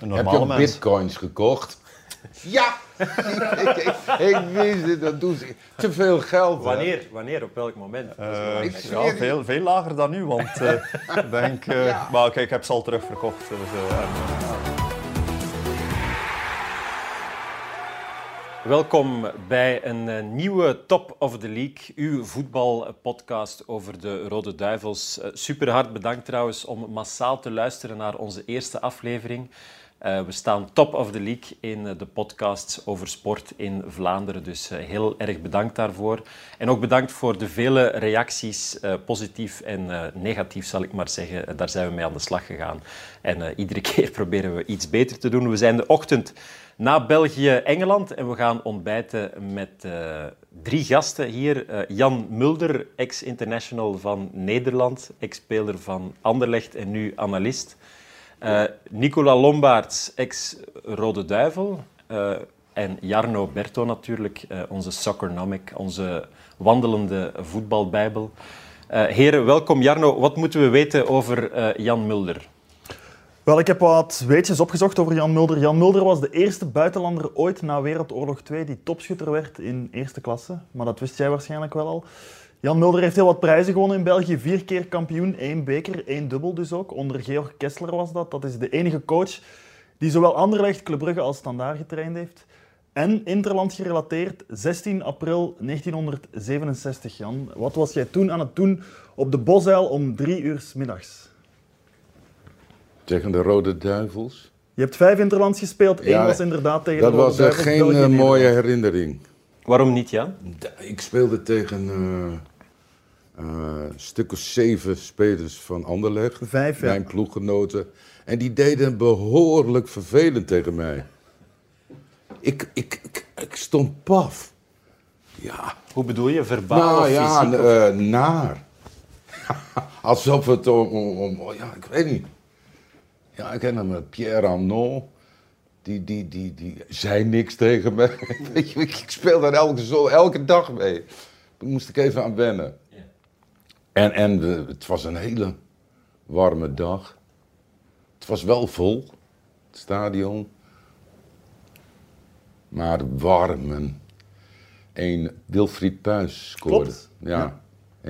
Een Heb je mens. bitcoins gekocht? Ja! ik, ik, ik wist het, dat doen ze. Te veel geld. hè? Wanneer? Wanneer? Op welk moment? Eh, ik ja, veel, veel lager dan nu, want eh, ik denk... eh, Ja. Maar kijk, ik heb ze al terugverkocht. Dus, eh, Welkom bij een nieuwe Top of the League, uw voetbalpodcast over de Rode Duivels. Super hard bedankt trouwens om massaal te luisteren naar onze eerste aflevering. Eh, we staan top of the league in eh, de podcasts over sport in Vlaanderen, dus eh, heel erg bedankt daarvoor. En ook bedankt voor de vele reacties, positief en negatief zal ik maar zeggen. Daar zijn we mee aan de slag gegaan. En iedere keer proberen we iets beter te doen. We zijn de ochtend na België-Engeland en we gaan ontbijten met drie gasten hier. Jan Mulder, ex-international van Nederland, ex-speler van Anderlecht en nu analist. Eh, Nicola Lombaerts, ex-Rode Duivel. Eh, en Jarno Berto natuurlijk, eh, onze soccernomic, onze wandelende voetbalbijbel. Heren, welkom. Jarno, wat moeten we weten over Jan Mulder? Wel, ik heb wat weetjes opgezocht over Jan Mulder. Jan Mulder was de eerste buitenlander ooit na Wereldoorlog 2 die topschutter werd in eerste klasse. Maar dat wist jij waarschijnlijk wel al. Jan Mulder heeft heel wat prijzen gewonnen in België. Vier keer kampioen, één beker, één dubbel dus ook. Onder Georg Kessler was dat. Dat is de enige coach die zowel Anderlecht, Club Brugge als Standaard getraind heeft. En interland gerelateerd, 16 april 1967, Jan. Wat was jij toen aan het doen op de Bosuil om drie uur 's middags? Tegen de Rode Duivels. Je hebt vijf interlands gespeeld. Eén Ja, was inderdaad tegen Dat de Rode was eh, Duivels, geen België, eh, mooie herinnering. Waarom niet, Jan? Ik speelde tegen eh, stuk of zeven spelers van Anderlecht. Vijf, ja. Mijn ploeggenoten. En die deden behoorlijk vervelend tegen mij. Ik, ik, ik, ik stond paf. Ja, Hoe bedoel je? Verbaal nou of ja, of- eh, naar. Alsof het om, om, om- Ja, ik weet niet. Ja, ik ken hem, eh, Pierre Arnaud. Die, die, die, die zei niks tegen me. Weet je, ik speel daar elke, zo, elke dag mee. Daar moest ik even aan wennen. En, en het was een hele warme dag. Het was wel vol, het stadion. Maar warm. en Een Wilfried Puis scoorde. Klopt. Ja, 1-0.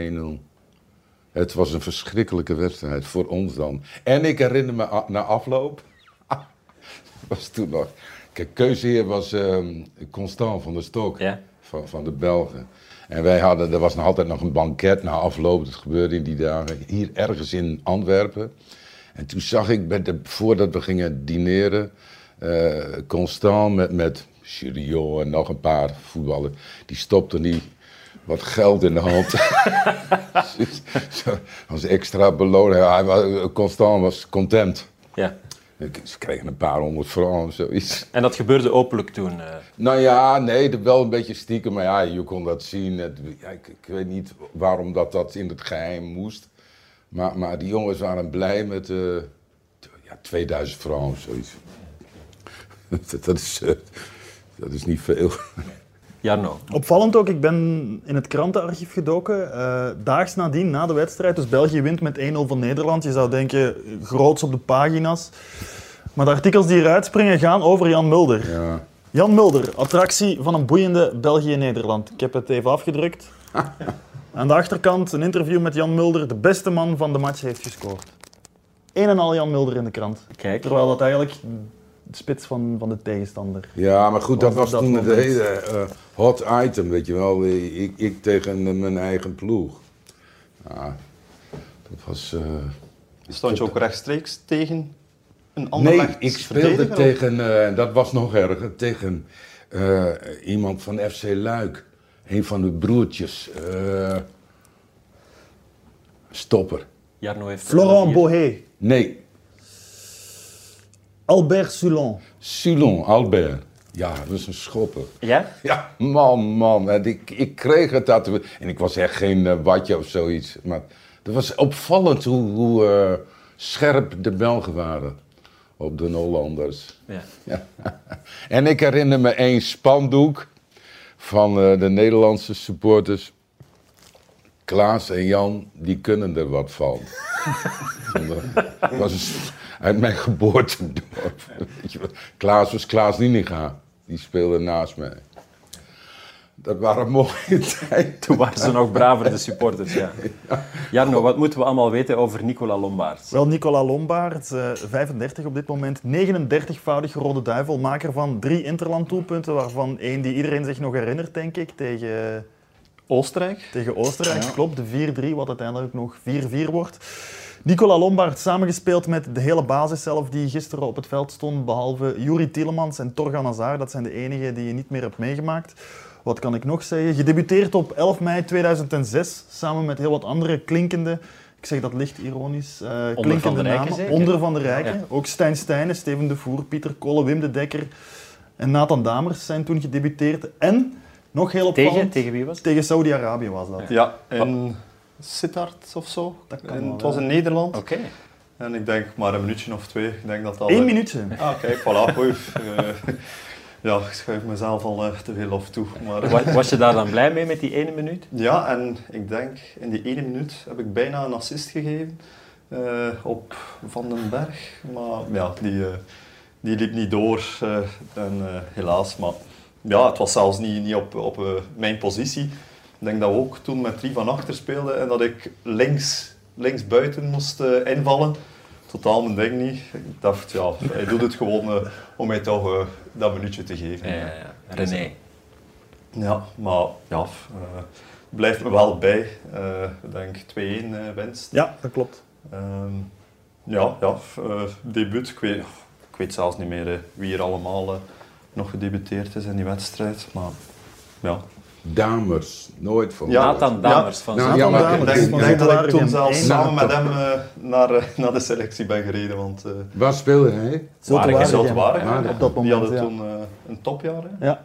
Het was een verschrikkelijke wedstrijd voor ons dan. En ik herinner me na afloop. was toen nog. Kijk, keuzeheer was ehm, Constant van der Stok Ja. van, van de Belgen. En wij hadden, er was nog altijd nog een banket na afloop. Dat gebeurde in die dagen. Hier ergens in Antwerpen. En toen zag ik, bij de, voordat we gingen dineren, eh, Constant met, met Chiriot en nog een paar voetballers. Die stopten die wat geld in de hand. Als extra beloning. Hij was, Constant was content. Ja. Ze kregen een paar honderd francs of zoiets. En dat gebeurde openlijk toen. eh. Nou ja, nee, wel een beetje stiekem, maar ja, je kon dat zien. Het, ja, ik, ik weet niet waarom dat, dat in het geheim moest. Maar, maar die jongens waren blij met t- ja, 2000 francs of zoiets. dat, dat, is, eh, dat is niet veel. Jarno. Opvallend ook, ik ben in het krantenarchief gedoken. eh, daags nadien, na de wedstrijd, dus België wint met 1-0 van Nederland. Je zou denken, groots op de pagina's. Maar de artikels die eruit springen gaan over Jan Mulder. Ja. Jan Mulder, attractie van een boeiende België-Nederland. Ik heb het even afgedrukt. Aan de achterkant een interview met Jan Mulder, de beste man van de match, heeft gescoord. Een en al Jan Mulder in de krant. Kijk. Terwijl dat eigenlijk spits van, van de tegenstander. ja, maar goed, dat Was dat toen het hele eh, hot item, weet je wel. Ik, ik tegen mijn eigen ploeg. Ja, dat was... eh, stond je ook rechtstreeks tegen een ander Nee, ik speelde tegen, eh, dat was nog erger, tegen eh, iemand van FC Luik. Een van de broertjes. eh, stopper. Jarno heeft... Florent. Bohé, Nee, Albert Soulon. Sulon, Albert. Ja, dat was een schopper. Ja? Ja, man, man. En ik, ik kreeg het dat. En ik was echt geen eh, watje of zoiets. Maar het was opvallend hoe, hoe eh, scherp de Belgen waren op de Hollanders. Ja. Ja. En ik herinner me één spandoek van eh, de Nederlandse supporters. Klaas en Jan, die kunnen er wat van. dat was een- uit mijn geboortedorp. Klaas was Klaas Nininga. Die speelde naast mij. Dat waren mooie tijden. Toen waren ze nog braver, de supporters. Ja. Jarno, wat moeten we allemaal weten over Nicola Lombaert? Wel, Nicola Lombaert, eh, 35 op dit moment, 39-voudig Rode Duivel, maker van drie interlanddoelpunten, waarvan één die iedereen zich nog herinnert, denk ik, tegen, Oostenrijk. tegen Oostenrijk. Klopt, de 4-3, wat uiteindelijk nog 4-4 wordt. Nicola Lombaert samengespeeld met de hele basis zelf die gisteren op het veld stond, behalve Juri Tielemans en Torgan Hazard. Dat zijn de enigen die je niet meer hebt meegemaakt. Wat kan ik nog zeggen? Gedebuteerd op 11 mei 2006, samen met heel wat andere klinkende, ik zeg dat licht ironisch, eh, Van klinkende der Rijken namen. zeker? Onder van de Rijken. Ja. Ook Stijn Stijnen, Steven de Voer, Pieter Kolle, Wim de Dekker en Nathan Damers zijn toen gedebuteerd. En, nog heel opvallend, Tegen, tegen wie was het? tegen Saudi-Arabië was dat. Ja, in Sittard of zo. Dat kan En wel, het was in Nederland. Oké. En ik denk maar een minuutje of twee. Ik denk dat dat... Eén minuutje. Ah, kijk, voilà. Oei, eh, ja, ik schuif mezelf al eh, te veel af toe. Maar, Was, was je daar dan blij mee met die ene minuut? Ja, en ik denk in die ene minuut heb ik bijna een assist gegeven eh, op Van den Berg. Maar ja, die, eh, die liep niet door. eh, en eh, helaas, maar ja, het was zelfs niet, niet op, op mijn positie. Ik denk dat we ook toen met drie van achter speelden en dat ik links, links buiten moest eh, invallen. Totaal mijn ding niet. Ik dacht, ja, hij doet het gewoon eh, om mij toch eh, dat minuutje te geven. Ja, ja, ja. René. Ja, maar ja, blijft me wel bij. Eh, ik denk 2-1 eh, winst. Ja, dat klopt. Ehm, ja, ja debuut. Ik weet, ik weet zelfs niet meer wie er allemaal nog gedebuteerd is in die wedstrijd. Maar ja. Damers, nooit van Ja, Nathan Damers van Nou, ja, maar Ik Damers denk, denk dat ik toen zelfs samen met hem eh, naar, eh, naar de selectie ben gereden. Want eh Waar speelde hij? Waregem. Op dat die moment, hadden ja. toen een topjaar. Hè? Ja.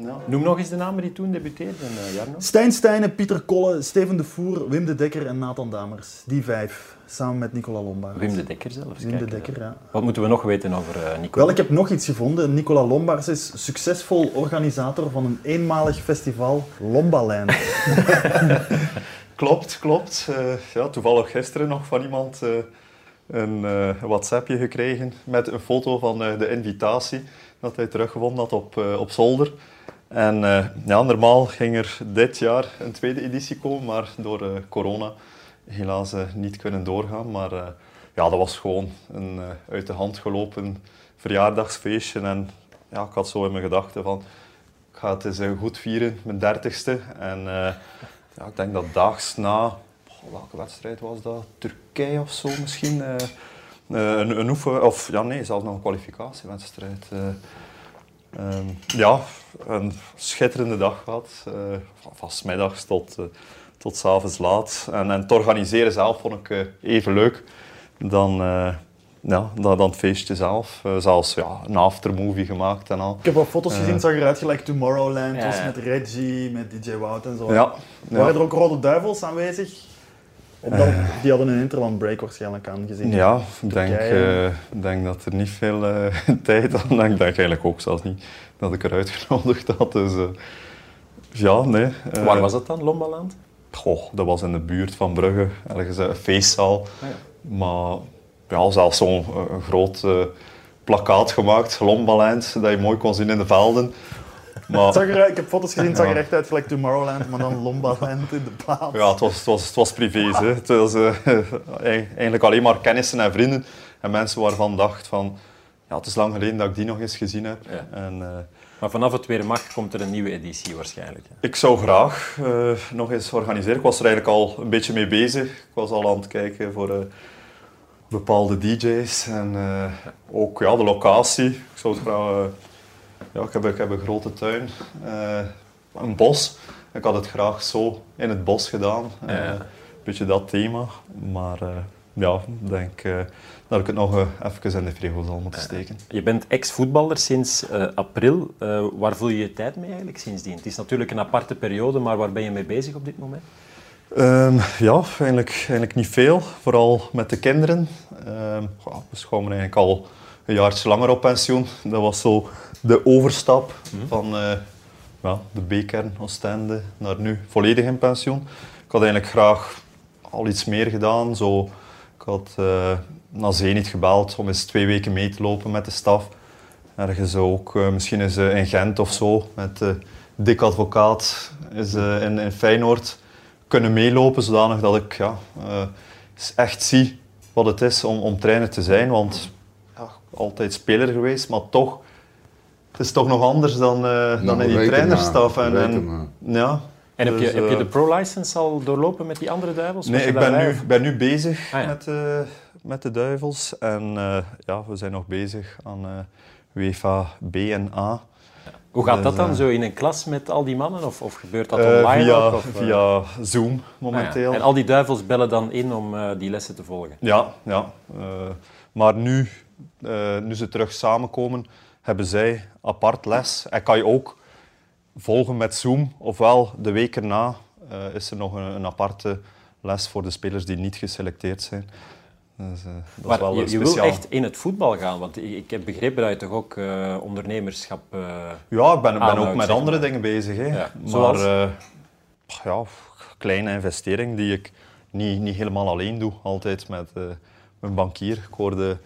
Ja. Noem nog eens de namen die toen debuteerden, eh, Jarno. Stijn Stijnen, Pieter Kolle, Steven de Voer, Wim de Dekker en Nathan Damers. Die vijf, samen met Nicola Lombaert. Wim de Dekker zelfs. Wim de Dekker, eh. ja. Wat moeten we nog weten over eh Nicola? Wel, ik heb nog iets gevonden. Nicola Lombaerts is succesvol organisator van een eenmalig festival Lombaland. Klopt, klopt. Eh, ja, toevallig gisteren nog van iemand eh, een eh, WhatsAppje gekregen met een foto van eh, de invitatie dat hij teruggevonden had op, eh, op zolder. En eh, ja, normaal ging er dit jaar een tweede editie komen, maar door eh, corona helaas eh, niet kunnen doorgaan. Maar ja, dat was gewoon een uit de hand gelopen verjaardagsfeestje. En ja, ik had zo in mijn gedachten van, ik ga het eens goed vieren, mijn dertigste. En ja, ik denk dat daags na, welke wedstrijd was dat? Turkije of zo misschien. een, een oefen, of ja, nee, zelfs nog een kwalificatiewedstrijd. Eh. Ehm, ja, een schitterende dag gehad. eh, van, van 's middags tot, eh, tot 's avonds laat. En, en het organiseren zelf vond ik eh, even leuk dan, eh, ja, dan, dan het feestje zelf. Zelfs ja, een aftermovie gemaakt en al. Ik heb wat foto's gezien, het zag eruit gelijk Tomorrowland. Ja, was met Reggie, met DJ Wout en zo. Ja, Waren er ook Rode Duivels aanwezig? Op dat- die hadden een interland break waarschijnlijk aangezien. Ja, ik denk, eh, denk dat er niet veel eh, tijd had. Ik denk eigenlijk ook zelfs niet dat ik eruit genodigd had. Dus eh, ja, nee. eh, Waar was dat dan, Lombaland? Goh, dat was in de buurt van Brugge, ergens een feestzaal. Ah, ja. Maar ja, zelfs zo'n eh, groot eh, plakkaat gemaakt, Lombaland, dat je mooi kon zien in de velden. Maar ik heb foto's gezien, het zag er echt uit gelijk Tomorrowland, maar dan Lombaland in de plaats. ja, het was, het was, het was privé. Hè. Het was eh, eigenlijk alleen maar kennissen en vrienden. En mensen waarvan dacht van, ja, het is lang geleden dat ik die nog eens gezien heb. Ja. En, eh, Maar vanaf het weer mag, komt er een nieuwe editie waarschijnlijk. hè. Ik zou graag eh, nog eens organiseren. Ik was er eigenlijk al een beetje mee bezig. Ik was al aan het kijken voor eh, bepaalde DJ's en eh, ook ja, de locatie. Ik zou het graag. Ja, ik, heb, ik heb een grote tuin, eh, een bos. Ik had het graag zo in het bos gedaan. Eh, Ja. Een beetje dat thema. Maar eh, ja, ik denk dat ik het nog eh, even in de frigo zal moeten steken. Je bent ex-voetballer sinds april. Waar vul je je tijd mee eigenlijk sindsdien? Het is natuurlijk een aparte periode, maar waar ben je mee bezig op dit moment? Ehm, ja, eigenlijk, eigenlijk niet veel. Vooral met de kinderen. Ja, we schomen eigenlijk al een jaartje langer op pensioen. Dat was zo de overstap van eh, ja, de B-kern Oostende naar nu volledig in pensioen. ik had eigenlijk graag al iets meer gedaan. Zo, ik had uh, naar Zenit gebeld om eens twee weken mee te lopen met de staf. Ergens ook, uh, misschien eens uh, in Gent of zo, met uh, dik advocaat is, in, in Feyenoord kunnen meelopen, zodanig dat ik ja, echt zie wat het is om, om trainer te zijn. Want altijd speler geweest, maar toch, het is toch nog anders dan, dan in die trainerstaf. En, en, ja, en heb, dus, je, heb je de pro-license al doorlopen met die andere duivels? Nee, ik ben nu, ben nu bezig ah, ja. met, uh, met de duivels. En uh, ja, we zijn nog bezig aan uh, UEFA B en A. Hoe gaat dus, dat dan, zo in een klas met al die mannen? Of, of gebeurt dat online? via, ook, of, via Zoom momenteel. Ah, ja. En al die duivels bellen dan in om die lessen te volgen? Ja, ja. maar nu, nu ze terug samenkomen, hebben zij apart les. En kan je ook volgen met Zoom. Ofwel de week erna uh, is er nog een, een, aparte les voor de spelers die niet geselecteerd zijn. Dus, uh, dat maar is wel je, je speciaal. wil echt in het voetbal gaan, want ik heb begrepen dat je toch ook uh, ondernemerschap Ja, ik ben, ben ook met andere maar. dingen bezig. Hè. Ja, maar ja, kleine investering die ik niet, niet helemaal alleen doe. Altijd met mijn bankier. Ik hoorde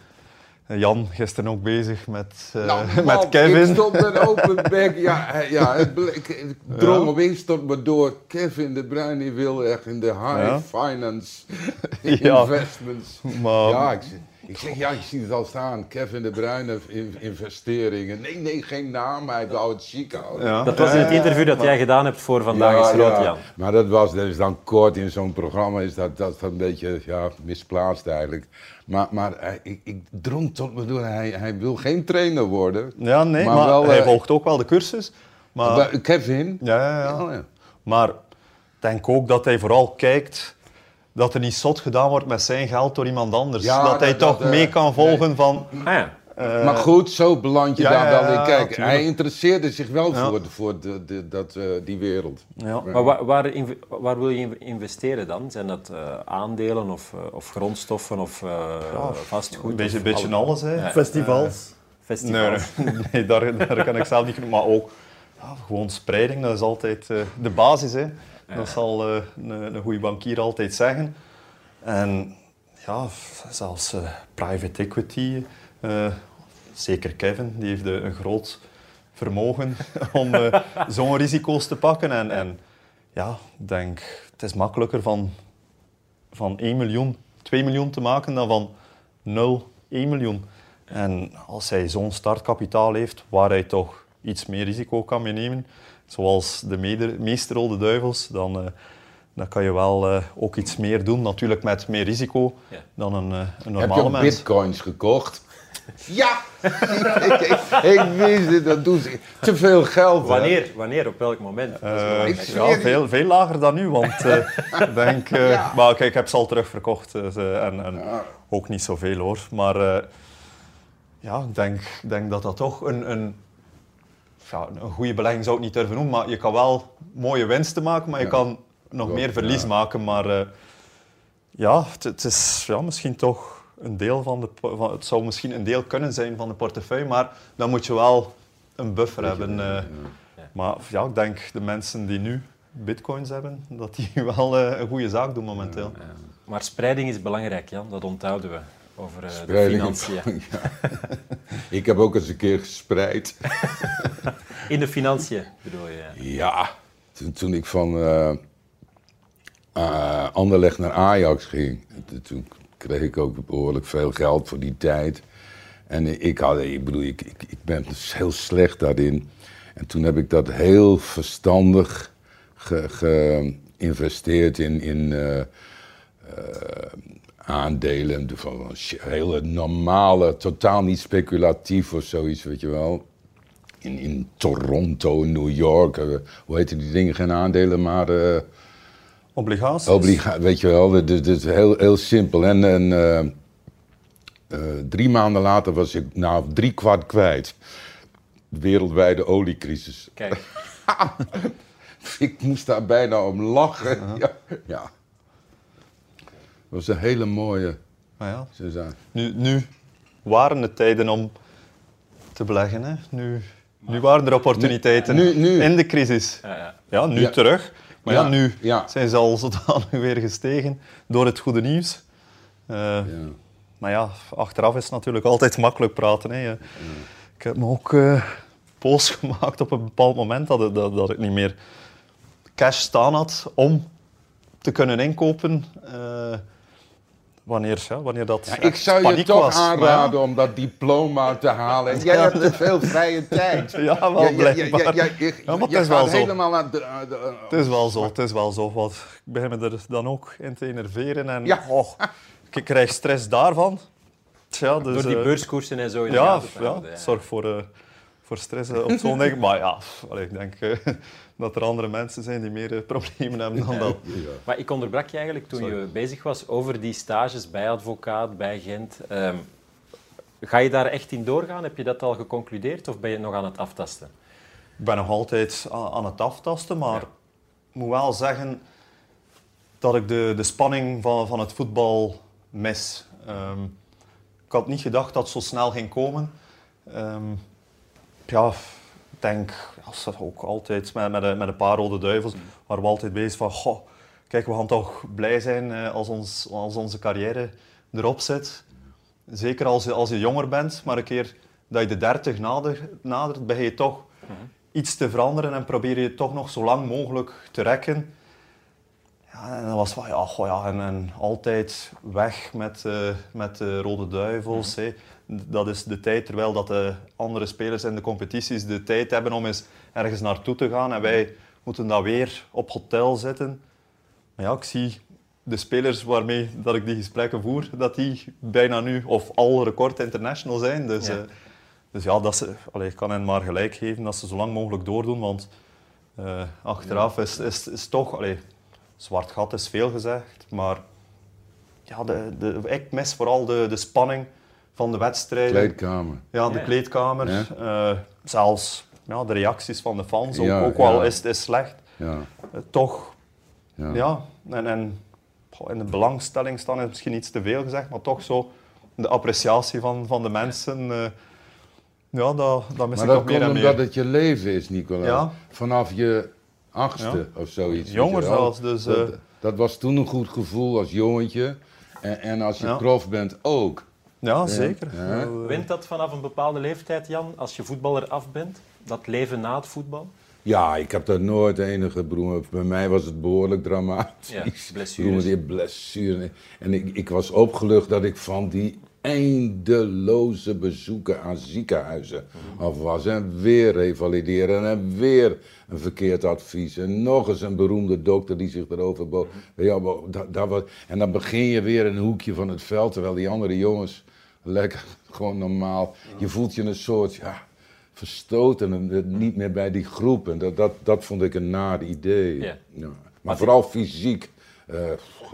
Jan gisteren ook bezig met, uh, nou, man, met Kevin. Ik stond met open bek. Ja, ja, het ik drong ja. opeens tot me door. Kevin de Bruyne wil echt in de high ja. finance investments. Maar, ja, ik, ik zeg, ja, je ziet het al staan. Kevin de Bruyne investeringen. Nee, nee, geen naam. Hij wou het chic houden. Ja. Dat was in het interview dat maar, jij gedaan hebt voor Vandaag is Rood, Jan. Maar dat was dat is dan kort in zo'n programma. Is dat, dat een beetje ja, misplaatst eigenlijk. Maar, maar hij, ik, ik drong tot me door. Hij, hij wil geen trainer worden. Ja, nee, maar, maar wel, hij uh, volgt ook wel de cursus. Maar, Kevin? Ja, ja, ja. Oh, ja. Maar ik denk ook dat hij vooral kijkt dat er niet zot gedaan wordt met zijn geld door iemand anders. Ja, dat hij dat, toch dat, mee kan volgen nee. van... Ah, ja. Uh, maar goed, zo beland je ja, daar wel in. Kijk, hij interesseerde zich wel Ja. voor, voor de, de, dat, eh, die wereld. ja. Maar waar, waar, wil je investeren dan? Zijn dat eh, aandelen of, eh, of grondstoffen of eh, vastgoed? Een beetje, of beetje alle- alles, hè. Ja. Festivals. Nee, Festivals? nee, nee, daar, daar kan ik zelf niet... Maar ook ja, gewoon spreiding, dat is altijd eh, de basis. Hè. Dat zal eh, een, een goede bankier altijd zeggen. En ja, zelfs eh, private equity. eh, zeker Kevin, die heeft een groot vermogen om zo'n risico's te pakken. En, en ja, ik denk, het is makkelijker van, van 1 miljoen, 2 miljoen te maken dan van 0, 1 miljoen. En als hij zo'n startkapitaal heeft, waar hij toch iets meer risico kan mee nemen, zoals de mede- meeste Rode Duivels, dan, eh, dan kan je wel eh, ook iets meer doen. Natuurlijk met meer risico Ja. dan een, eh, een Heb je normale mens. bitcoins gekocht? Ja! ik, ik, ik wist het, dat doen ze. Te veel geld. hè. Wanneer? Wanneer? Op welk moment? Dat is Eh, belangrijk. Ik ja, je. veel, veel lager dan nu, want eh, ik denk... eh, Ja. Maar kijk, ik heb ze al terugverkocht dus, en, en Ja. ook niet zoveel hoor. Maar eh, ja, ik denk, ik denk dat dat toch een, een, ja, een goede belegging zou ik niet durven noemen, maar je kan wel mooie winsten maken, maar je kan nog meer verlies ja. maken. Maar eh, ja, het, is ja, misschien toch een deel van de... Van, het zou misschien een deel kunnen zijn van de portefeuille, maar dan moet je wel een buffer hebben. eh. Maar ja, ik denk de mensen die nu bitcoins hebben, dat die wel eh, een goede zaak doen momenteel. Maar spreiding is belangrijk, Jan. Dat onthouden we over eh, de financiën. Ja. Ik heb ook eens een keer gespreid. In de financiën bedoel je? Ja, toen, toen ik van eh eh, Anderlecht naar Ajax ging, toen kreeg ik ook behoorlijk veel geld voor die tijd. En ik, had, ik bedoel, ik, ik, ik ben dus heel slecht daarin. En toen heb ik dat heel verstandig ge- geïnvesteerd in, in aandelen. Van hele normale, totaal niet speculatief of zoiets, weet je wel in, in Toronto, New York, eh, hoe heet die dingen, geen aandelen, maar eh Obligaties? obliga weet je wel, dit dit is heel, heel simpel. En, en eh, eh, drie maanden later was ik nou drie kwart kwijt. De wereldwijde oliecrisis. Kijk, Ik moest daar bijna om lachen. Ja, ja. Dat was een hele mooie Maar ja, sensatie. nu, nu waren het tijden om te beleggen. Hè. Nu, nu waren er opportuniteiten Nu- nu. in de crisis. ja, ja. Ja, nu Ja. terug. Maar ja, Ja, nu ja. zijn ze al zodanig weer gestegen door het goede nieuws. Eh, Ja. Maar ja, achteraf is het natuurlijk altijd makkelijk praten. Hè. Ik heb me ook eh boos gemaakt op een bepaald moment dat, het- dat, dat ik niet meer cash staan had om te kunnen inkopen. eh, wanneer, ja, wanneer dat Ja, ik zou je toch was. Maar ja, aanraden om dat diploma te halen. Jij hebt te veel vrije tijd. Ja, wel blijkbaar. ja, je Ja, maar het je is wel gaat zo. helemaal aan de... aan de- Het is wel zo, het is wel zo. Want ik begin me er dan ook in te enerveren en Ja. oh, ik krijg stress daarvan. Tja, dus, Door die eh, beurskoersen en zo in de Ja, ja. zorg voor, eh, voor stress eh, op zo'n ding. Maar ja, pff, allee, ik denk eh, dat er andere mensen zijn die meer eh, problemen hebben dan dat. Maar ik onderbrak je eigenlijk toen je bezig was over die stages bij advocaat, bij Gent. Ehm, ga je daar echt in doorgaan? Heb je dat al geconcludeerd of ben je nog aan het aftasten? Ik ben nog altijd aan het aftasten, maar ik moet wel zeggen dat ik de, de spanning van, van het voetbal mis. Ehm, ik had niet gedacht dat het zo snel ging komen. Ehm, ja, ik denk, als dat ook altijd met, met, een, met een paar rode duivels, waren we altijd bezig van, goh, kijk, we gaan toch blij zijn eh, als, ons, als onze carrière erop zit. Zeker als je, als je jonger bent, maar een keer dat je de 30 nader, nadert, begin je toch iets te veranderen en probeer je toch nog zo lang mogelijk te rekken. Ja, en dat was van, ja, goh, ja en, en altijd weg met, eh, met de Rode Duivels. hè. Dat is de tijd, terwijl dat de andere spelers in de competities de tijd hebben om eens ergens naartoe te gaan. En wij moeten dan weer op hotel zitten. Maar ja, ik zie de spelers waarmee dat ik die gesprekken voer, dat die bijna nu of al record international zijn. Dus Ja. ja, dus ja dat ze, allee, ik kan hen maar gelijk geven dat ze zo lang mogelijk doordoen. Want eh, achteraf is, is, is toch, allee, zwart gat is veel gezegd, maar ja, de, de, ik mis vooral de, de spanning van de wedstrijden. Kleedkamer. Ja, de Ja. kleedkamer. Ja. eh, zelfs ja, de reacties van de fans, ook, Ja, ook wel ja. is, is slecht. Ja. Eh, toch, Ja. ja. En, en goh, in de belangstelling staan is misschien iets te veel gezegd, maar toch zo de appreciatie van, van de mensen. eh, ja, dat, dat mis Maar ik dat meer komt omdat meer. het je leven is, Nicola. Ja. Vanaf je achtste of zoiets. Jonger zelfs, dus, Dat, eh, dat was toen een goed gevoel als jongetje. En, en als je Ja. prof bent ook. Ja, zeker. Ja. Wint dat vanaf een bepaalde leeftijd, Jan, als je voetballer af bent? Dat leven na het voetbal? Ja, ik heb daar nooit enige broer. Bij mij was het behoorlijk dramatisch. Ja, blessures. Broer. En ik, ik was opgelucht dat ik van die eindeloze bezoeken aan ziekenhuizen af was. En weer revalideren en weer een verkeerd advies. En nog eens een beroemde dokter die zich erover boog. Ja, maar dat, dat was, en dan begin je weer in een hoekje van het veld, terwijl die andere jongens lekker gewoon normaal. Je voelt je een soort ja, verstoten en niet meer bij die groep. En dat, dat, dat vond ik een naar idee. Ja. Ja. Maar vooral fysiek eh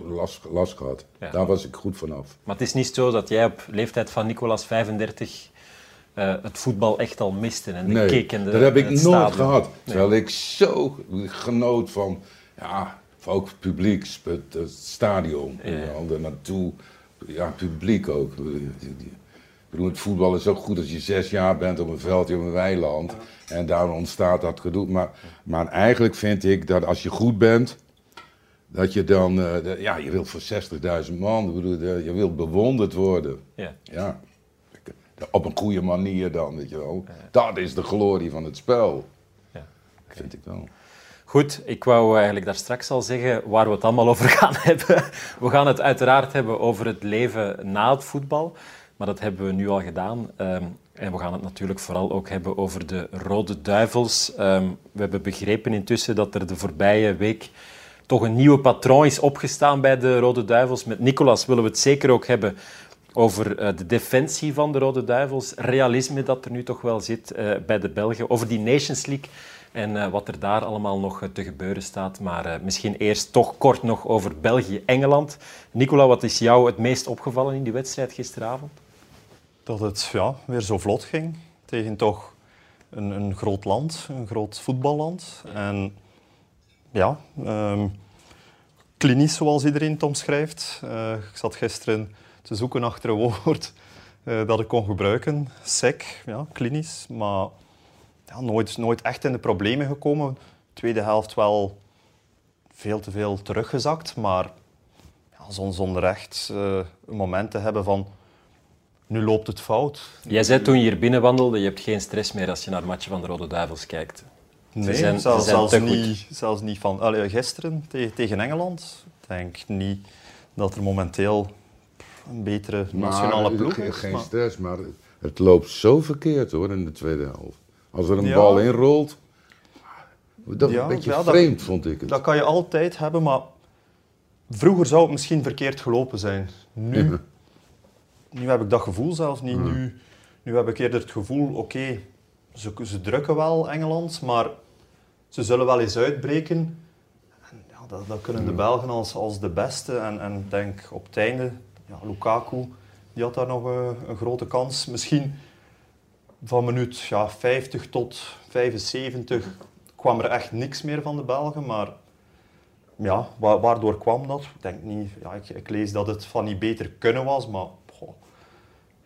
last, last gehad. Ja. Daar was ik goed vanaf. Maar het is niet zo dat jij op leeftijd van Nicolas 35 eh, het voetbal echt al miste en de Nee, en de dat heb ik nooit stadion. gehad. Terwijl ik zo genoot van, ja, ook publiek, het, stadion, Ja. ja. er naartoe. Ja, publiek ook. Ik bedoel, het voetbal is ook goed als je zes jaar bent op een veldje op een weiland. En daar ontstaat dat gedoe. Maar, maar eigenlijk vind ik dat als je goed bent, dat je dan, eh, de- ja, je wilt voor 60.000 man, bedoel, de- je wilt bewonderd worden. Ja. Ja, op een goede manier dan, weet je wel. Dat is de glorie van het spel. Ja. Vind ik wel. Goed, ik wou eigenlijk daar straks al zeggen waar we het allemaal over gaan hebben. We gaan het uiteraard hebben over het leven na het voetbal, maar dat hebben we nu al gedaan. Ehm, en we gaan het natuurlijk vooral ook hebben over de Rode Duivels. Ehm, we hebben begrepen intussen dat er de voorbije week toch een nieuwe patroon is opgestaan bij de Rode Duivels. Met Nicolas willen we het zeker ook hebben over eh, de defensie van de Rode Duivels, realisme dat er nu toch wel zit eh, bij de Belgen, over die Nations League en eh, wat er daar allemaal nog eh, te gebeuren staat. Maar eh, misschien eerst toch kort nog over België-Engeland. Nicola, wat is jou het meest opgevallen in die wedstrijd gisteravond? dat het ja, weer zo vlot ging tegen toch een, een groot land, een groot voetballand. En ja, ehm, klinisch zoals iedereen het omschrijft. Ik zat gisteren te zoeken achter een woord dat ik kon gebruiken. Sec, ja, klinisch, maar ja, nooit, nooit echt in de problemen gekomen. Tweede helft wel veel te veel teruggezakt. Maar ja, zon- zonder echt eh, een moment te hebben van nu loopt het fout. Jij zei toen je hier binnen wandelde, je hebt geen stress meer als je naar matchen van de Rode Duivels kijkt. Nee, zijn- zelfs, ze zijn zelfs, te goed. niet, zelfs niet van allee, gisteren te- tegen Engeland. Ik denk niet dat er momenteel een betere nationale Maar, ploeg is. Geen maar- stress, maar het, het loopt zo verkeerd hoor in de tweede helft. Als er een Ja. bal inrolt, dat Ja, een beetje ja, dat- vreemd vond ik het. Dat kan je altijd hebben, maar vroeger zou het misschien verkeerd gelopen zijn. Nu, Ja. nu heb ik dat gevoel zelfs niet. Nu, nu heb ik eerder het gevoel, oké, ze, ze drukken wel Engeland, maar ze zullen wel eens uitbreken. En ja, dat, dat kunnen de Belgen als, als de beste. En, en denk op het einde, ja, Lukaku, die had daar nog eh, een grote kans. Misschien van minuut ja, 50 tot 75 kwam er echt niks meer van de Belgen, maar ja, wa- waardoor kwam dat? Ik denk niet, ja, ik, ik lees dat het van niet beter kunnen was, maar goh,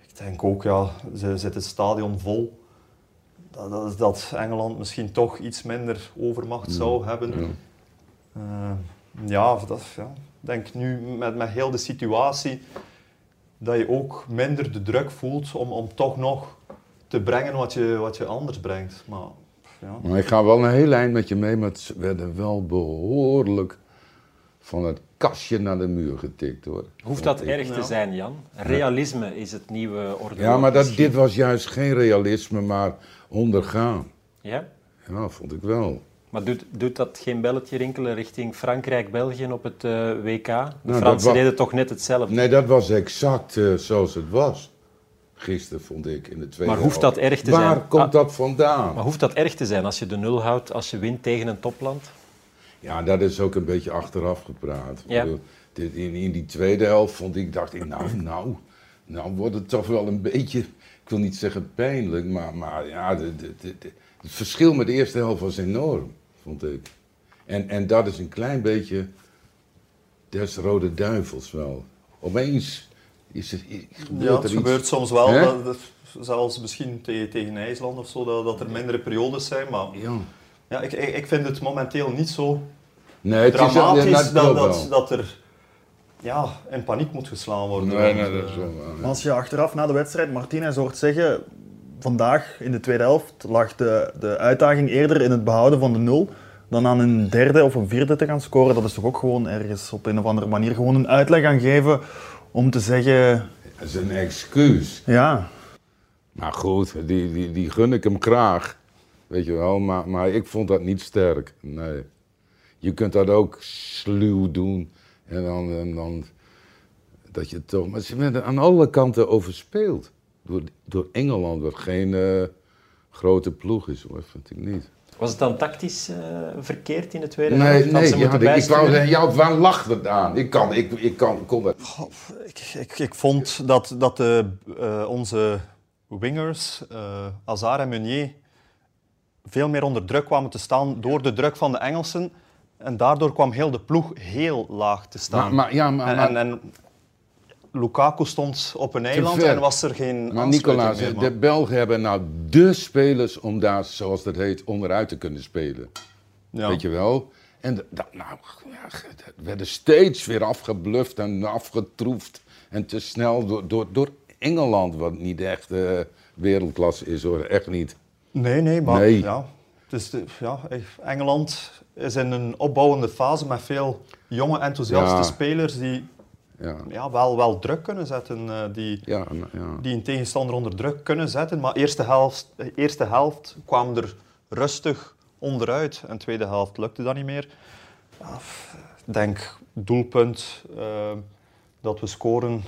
ik denk ook, ja, ze zit het stadion vol. Dat, dat, dat Engeland misschien toch iets minder overmacht zou hebben. Ja. Eh, ja, dat, ja, ik denk nu met, met heel de situatie dat je ook minder de druk voelt om, om toch nog te brengen wat je, wat je anders brengt. Maar, ja. Maar ik ga wel een heel eind met je mee, maar het werden wel behoorlijk van het kastje naar de muur getikt hoor. Hoeft dat ik. erg te zijn, Jan? Realisme is het nieuwe orde. Ja, maar dat, dit was juist geen realisme, maar ondergaan. Ja? Ja, vond ik wel. Maar doet, doet dat geen belletje rinkelen richting Frankrijk-België op het eh, WK? De dat Fransen deden toch net hetzelfde? Nee, dat was exact eh, zoals het was. Gisteren vond ik in de tweede Maar hoeft dat erg te Waar zijn? komt Ah. dat vandaan? Maar hoeft dat erg te zijn als je de nul houdt als je wint tegen een topland? Ja, dat is ook een beetje achteraf gepraat. Ja. In, in die tweede helft vond ik, dacht ik, nou, nou, nou wordt het toch wel een beetje, ik wil niet zeggen pijnlijk, maar, maar ja, de, de, de- de- het verschil met de eerste helft was enorm, vond ik. En, en dat is een klein beetje des rode duivels wel. Opeens is er, gebeurt Ja, er het iets. gebeurt soms wel, dat, dat- zelfs misschien te- tegen IJsland of zo, dat, dat er mindere periodes zijn. Maar Ja. ja, ik, ik ik vind het momenteel niet zo Nee, het is dramatisch ja, dat dat, dat, er ja, in paniek moet geslaan worden. Nee, nee, dat is eh, wel ja. Als je achteraf na de wedstrijd Martinez hoort zeggen, vandaag in de tweede helft lag de, de uitdaging eerder in het behouden van de nul dan aan een derde of een vierde te gaan scoren. Dat is toch ook gewoon ergens op een of andere manier gewoon een uitleg aan geven om te zeggen, Dat is een excuus. ja, Maar goed, die, die, die gun ik hem graag. Weet je wel, maar, maar ik vond dat niet sterk. Nee. Je kunt dat ook sluw doen. En dan, en dan dat je toch. Maar ze werden aan alle kanten overspeeld. Door, door Engeland, wat geen eh, grote ploeg is, hoor, vind ik niet. Was het dan tactisch eh, verkeerd in de tweede Nee, helft? Nee, ze ja, moeten ik, ik wou zeggen, ja, waar lag het aan? Ik, kan, ik, ik kan, kon dat. Ik, ik, ik vond dat, dat de, eh, onze wingers, eh Hazard en Meunier, veel meer onder druk kwamen te staan door de druk van de Engelsen. En daardoor kwam heel de ploeg heel laag te staan. Maar, maar, ja, maar, en, maar, en, en Lukaku stond op een eiland en was er geen maar Nicolaas, meer, de. Belgen hebben nou de spelers om daar, zoals dat heet, onderuit te kunnen spelen. Ja. Weet je wel? En dat, nou, ja, dat werden steeds weer afgebluft en afgetroefd. En te snel door, door, door Engeland, wat niet echt eh, wereldklasse is hoor, echt niet. Nee, nee, maar Nee. Ja, dus de, ja, Engeland is in een opbouwende fase met veel jonge, enthousiaste Ja. spelers die Ja, ja, wel, wel druk kunnen zetten. eh, die, ja, die een tegenstander onder druk kunnen zetten. Maar eerste helft, eh, eerste helft kwamen er rustig onderuit. En tweede helft lukte dat niet meer. Ik denk doelpunt eh, dat we scoren.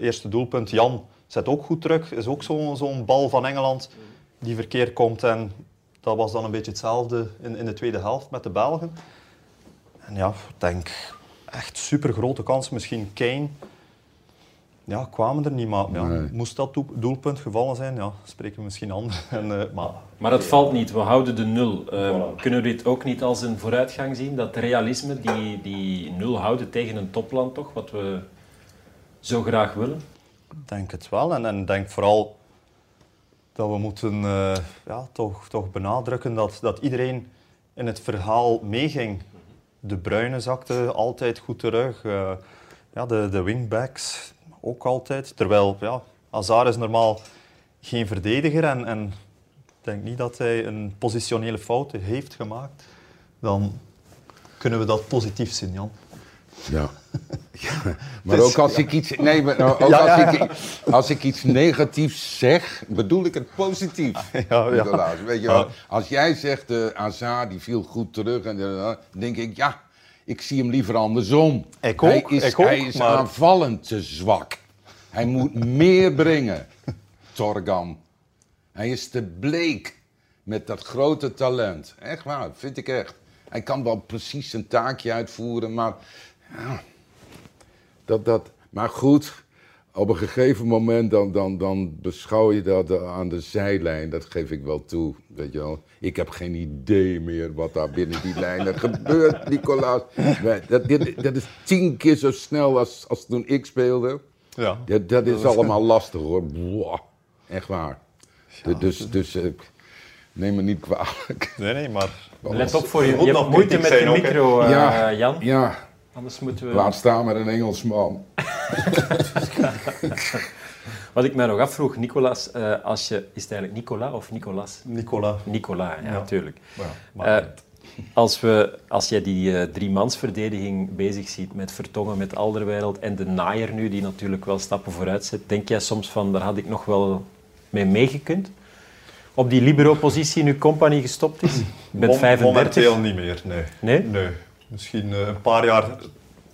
eerste doelpunt. Jan zet ook goed terug. Is ook zo'n zo'n bal van Engeland die verkeerd komt. En dat was dan een beetje hetzelfde in, in de tweede helft met de Belgen. En ja, ik denk echt super grote kans. Misschien Kane. Ja, kwamen er niet, maar ja, Nee. moest dat doel- doelpunt gevallen zijn, ja, spreken we misschien anders. En, eh, maar Maar dat valt niet, we houden de nul. Eh, Kunnen we dit ook niet als een vooruitgang zien? Dat realisme, die, die nul houden tegen een topland toch, wat we zo graag willen? ik denk het wel. En en ik denk vooral dat we moeten eh, ja, toch, toch benadrukken dat, dat iedereen in het verhaal meeging. De Bruyne zakte altijd goed terug. Uh, ja, de, de wingbacks ook altijd. Terwijl ja, Hazard is normaal geen verdediger en, en ik denk niet dat hij een positionele fout heeft gemaakt. Dan kunnen we dat positief zien, Jan. Ja. ja. Maar ook als ik iets. Nee, maar ook als, ik, als ik iets negatiefs zeg, bedoel ik het positief. Ja, ja. Weet je wel? Als jij zegt, uh, Azar die viel goed terug, en dan denk ik, ja, ik zie hem liever andersom. Ik ook, hij is, ik ook, hij is aanvallend te zwak. Hij moet meer brengen, Torgan. Hij is te bleek met dat grote talent. Echt waar, vind ik echt. Hij kan wel precies zijn taakje uitvoeren, maar ja, dat, dat, maar goed, op een gegeven moment dan, dan, dan beschouw je dat aan de zijlijn. Dat geef ik wel toe, weet je wel. Ik heb geen idee meer wat daar binnen die lijnen gebeurt, Nicolaas. Dat, dat is tien keer zo snel als, als toen ik speelde. Ja. Dat, dat is allemaal lastig hoor. echt waar. dus, dus uh, neem me niet kwalijk. Nee, nee, maar... Let op voor je. Je hebt moeite met de micro, uh, ja, Jan. Ja, Anders moeten we... Laat staan met een Engelsman. Wat ik mij nog afvroeg, Nicolas, uh, als je, is het eigenlijk Nicola of Nicolas? Nicola. Nicola, ja, natuurlijk. Ja, uh, als, we, als jij die uh, driemansverdediging bezig ziet met Vertongen, met Alderwereld en de naaier nu, die natuurlijk wel stappen vooruit zet, denk jij soms van, daar had ik nog wel mee meegekund? Op die libero-positie nu Company gestopt is? Je bent 35. Momenteel niet meer, nee. Nee? Nee misschien eh, een paar jaar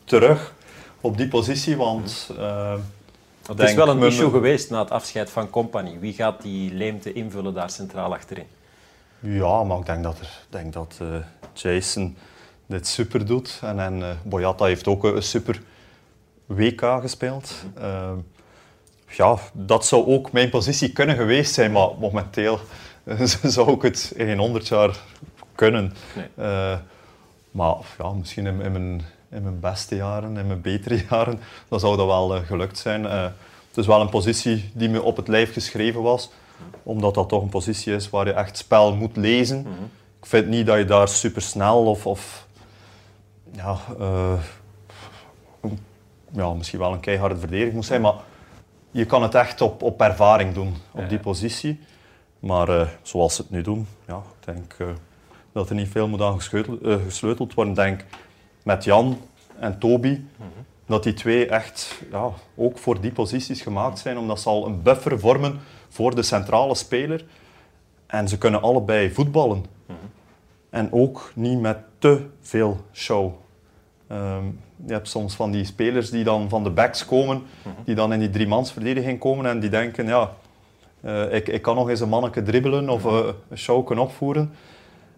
terug op die positie, want... Uh, het is wel een issue geweest na het afscheid van Company. Wie gaat die leemte invullen daar centraal achterin? Ja, maar ik denk dat, er, denk dat uh, Jason dit super doet. En, en uh, Boyata heeft ook een super WK gespeeld. Uh, ja, dat zou ook mijn positie kunnen geweest zijn, maar momenteel zou ik het in 100 jaar kunnen. Nee. Maar ja, misschien in, in, mijn, in mijn beste jaren, in mijn betere jaren, dan zou dat wel uh, gelukt zijn. Uh, het is wel een positie die me op het lijf geschreven was, omdat dat toch een positie is waar je echt spel moet lezen. Mm -hmm. Ik vind niet dat je daar super snel of, of ja, uh, ja, misschien wel een keiharde verdediging moet zijn, maar je kan het echt op, op ervaring doen, op die positie. Maar zoals ze het nu doen, ja, ik denk dat er niet veel moet aan gesleuteld, uh, gesleuteld worden. denk met Jan en Toby, mm -hmm. dat die twee echt ja, ook voor die posities gemaakt zijn, omdat ze al een buffer vormen voor de centrale speler. En ze kunnen allebei voetballen. Mm -hmm. En ook niet met te veel show. Um, je hebt soms van die spelers die dan van de backs komen, mm -hmm. die dan in die driemansverdediging komen en die denken, ja, uh, ik, ik kan nog eens een manneke dribbelen of uh, een show kunnen opvoeren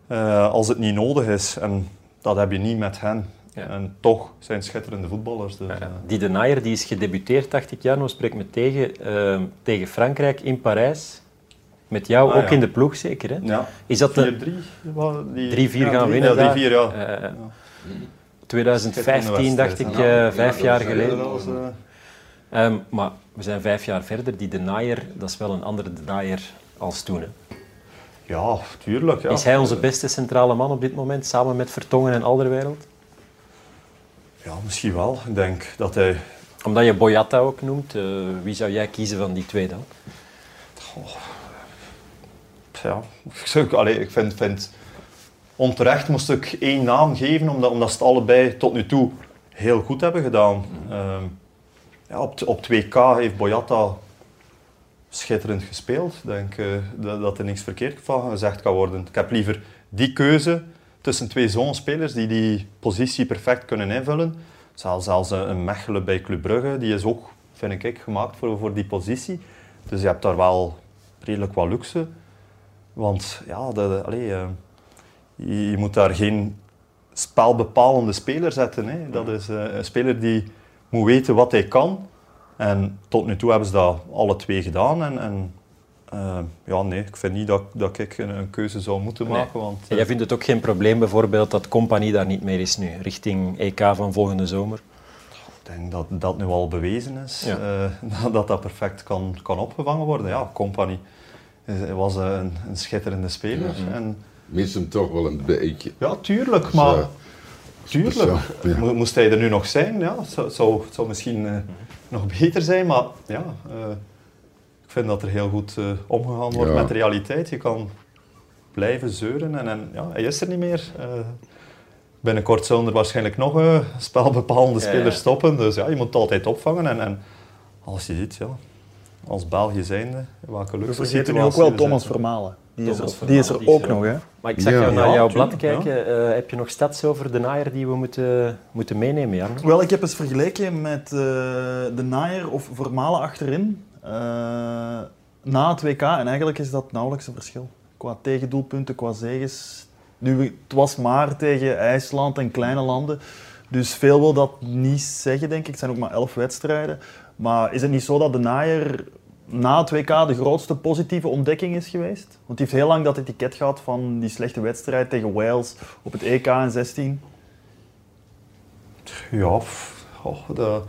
uh, als het niet nodig is. En dat heb je niet met hen. Ja. En toch zijn schitterende voetballers. Dus, ja, die De Nayer die is gedebuteerd, dacht ik, Jarno, spreek me tegen, uh, tegen Frankrijk in Parijs. Met jou ah, ook ja. in de ploeg zeker, hè? Ja. Is dat 4-3? 3-4 gaan winnen ja, 4, ja. Uh, 2015 dacht ik, vijf jaar geleden. Um, maar we zijn vijf jaar verder. Die De Nayer, dat is wel een andere De Nayer als toen, hè? Ja, tuurlijk. Ja. Is hij onze beste centrale man op dit moment, samen met Vertongen en Alderwereld? Ja, misschien wel. Ik denk dat hij... Omdat je Boyata ook noemt, uh, wie zou jij kiezen van die twee dan? Oh. Ja, Allee, ik vind, vind... Onterecht moest ik één naam geven, omdat, omdat ze het allebei tot nu toe heel goed hebben gedaan. Mm. Uh, ja, op, op 2K heeft Boyata schitterend gespeeld. Ik denk uh, dat, dat, er niks verkeerd van gezegd kan worden. Ik heb liever die keuze tussen twee zo'n spelers die die positie perfect kunnen invullen. Zelfs, zelfs een Mechelen bij Club Brugge, die is ook, vind ik, gemaakt voor, voor die positie. Dus je hebt daar wel redelijk wat luxe. Want ja, de, allee, uh, je, je, moet daar geen spelbepalende speler zetten. Hè. Dat is uh, een speler die moet weten wat hij kan en tot nu toe hebben ze dat alle twee gedaan. En, en uh, ja, nee, ik vind niet dat, dat ik een, een keuze zou moeten maken. Want, uh, jij vindt het ook geen probleem bijvoorbeeld dat Compagnie daar niet meer is nu, richting EK van volgende zomer? Ik denk dat dat nu al bewezen is, ja. uh, dat dat perfect kan, kan opgevangen worden. Ja, Compagnie was een, een schitterende speler. Ja. En, Mis hem toch wel een beetje. Ja, tuurlijk, maar... Tuurlijk. Ja. Moest hij er nu nog zijn, ja, het zou, zou, het zou misschien eh, nog beter zijn. Maar ja, eh, ik vind dat er heel goed eh, omgegaan wordt Ja. met de realiteit. Je kan blijven zeuren en, en ja, hij is er niet meer. Eh, binnenkort zullen er waarschijnlijk nog spelbepalende Ja, spelers ja. stoppen. Dus ja, je moet het altijd opvangen. En, en als je ziet, ja, als België zijnde, welke We luxe vergeten nu ook situatie wel we Thomas zitten. Vermalen. Die is er, die is er Vermalen, die ook nog, hè? Maar ik zag Ja. jou naar Ja, jouw blad kijken. Eh, heb je nog stats over de naaier die we moeten, moeten meenemen, Jan? Wel, ik heb eens vergeleken met eh, de naaier of Vermalen achterin eh, na het WK. En eigenlijk is dat nauwelijks een verschil. Qua tegendoelpunten, qua zegens. Nu, het was maar tegen IJsland en kleine landen. Dus veel wil dat niet zeggen, denk ik. Het zijn ook maar elf wedstrijden. Maar is het niet zo dat de naaier na het WK de grootste positieve ontdekking is geweest? Want die heeft heel lang dat etiket gehad van die slechte wedstrijd tegen Wales op het EK in 16. Ja, pff, goh, dat,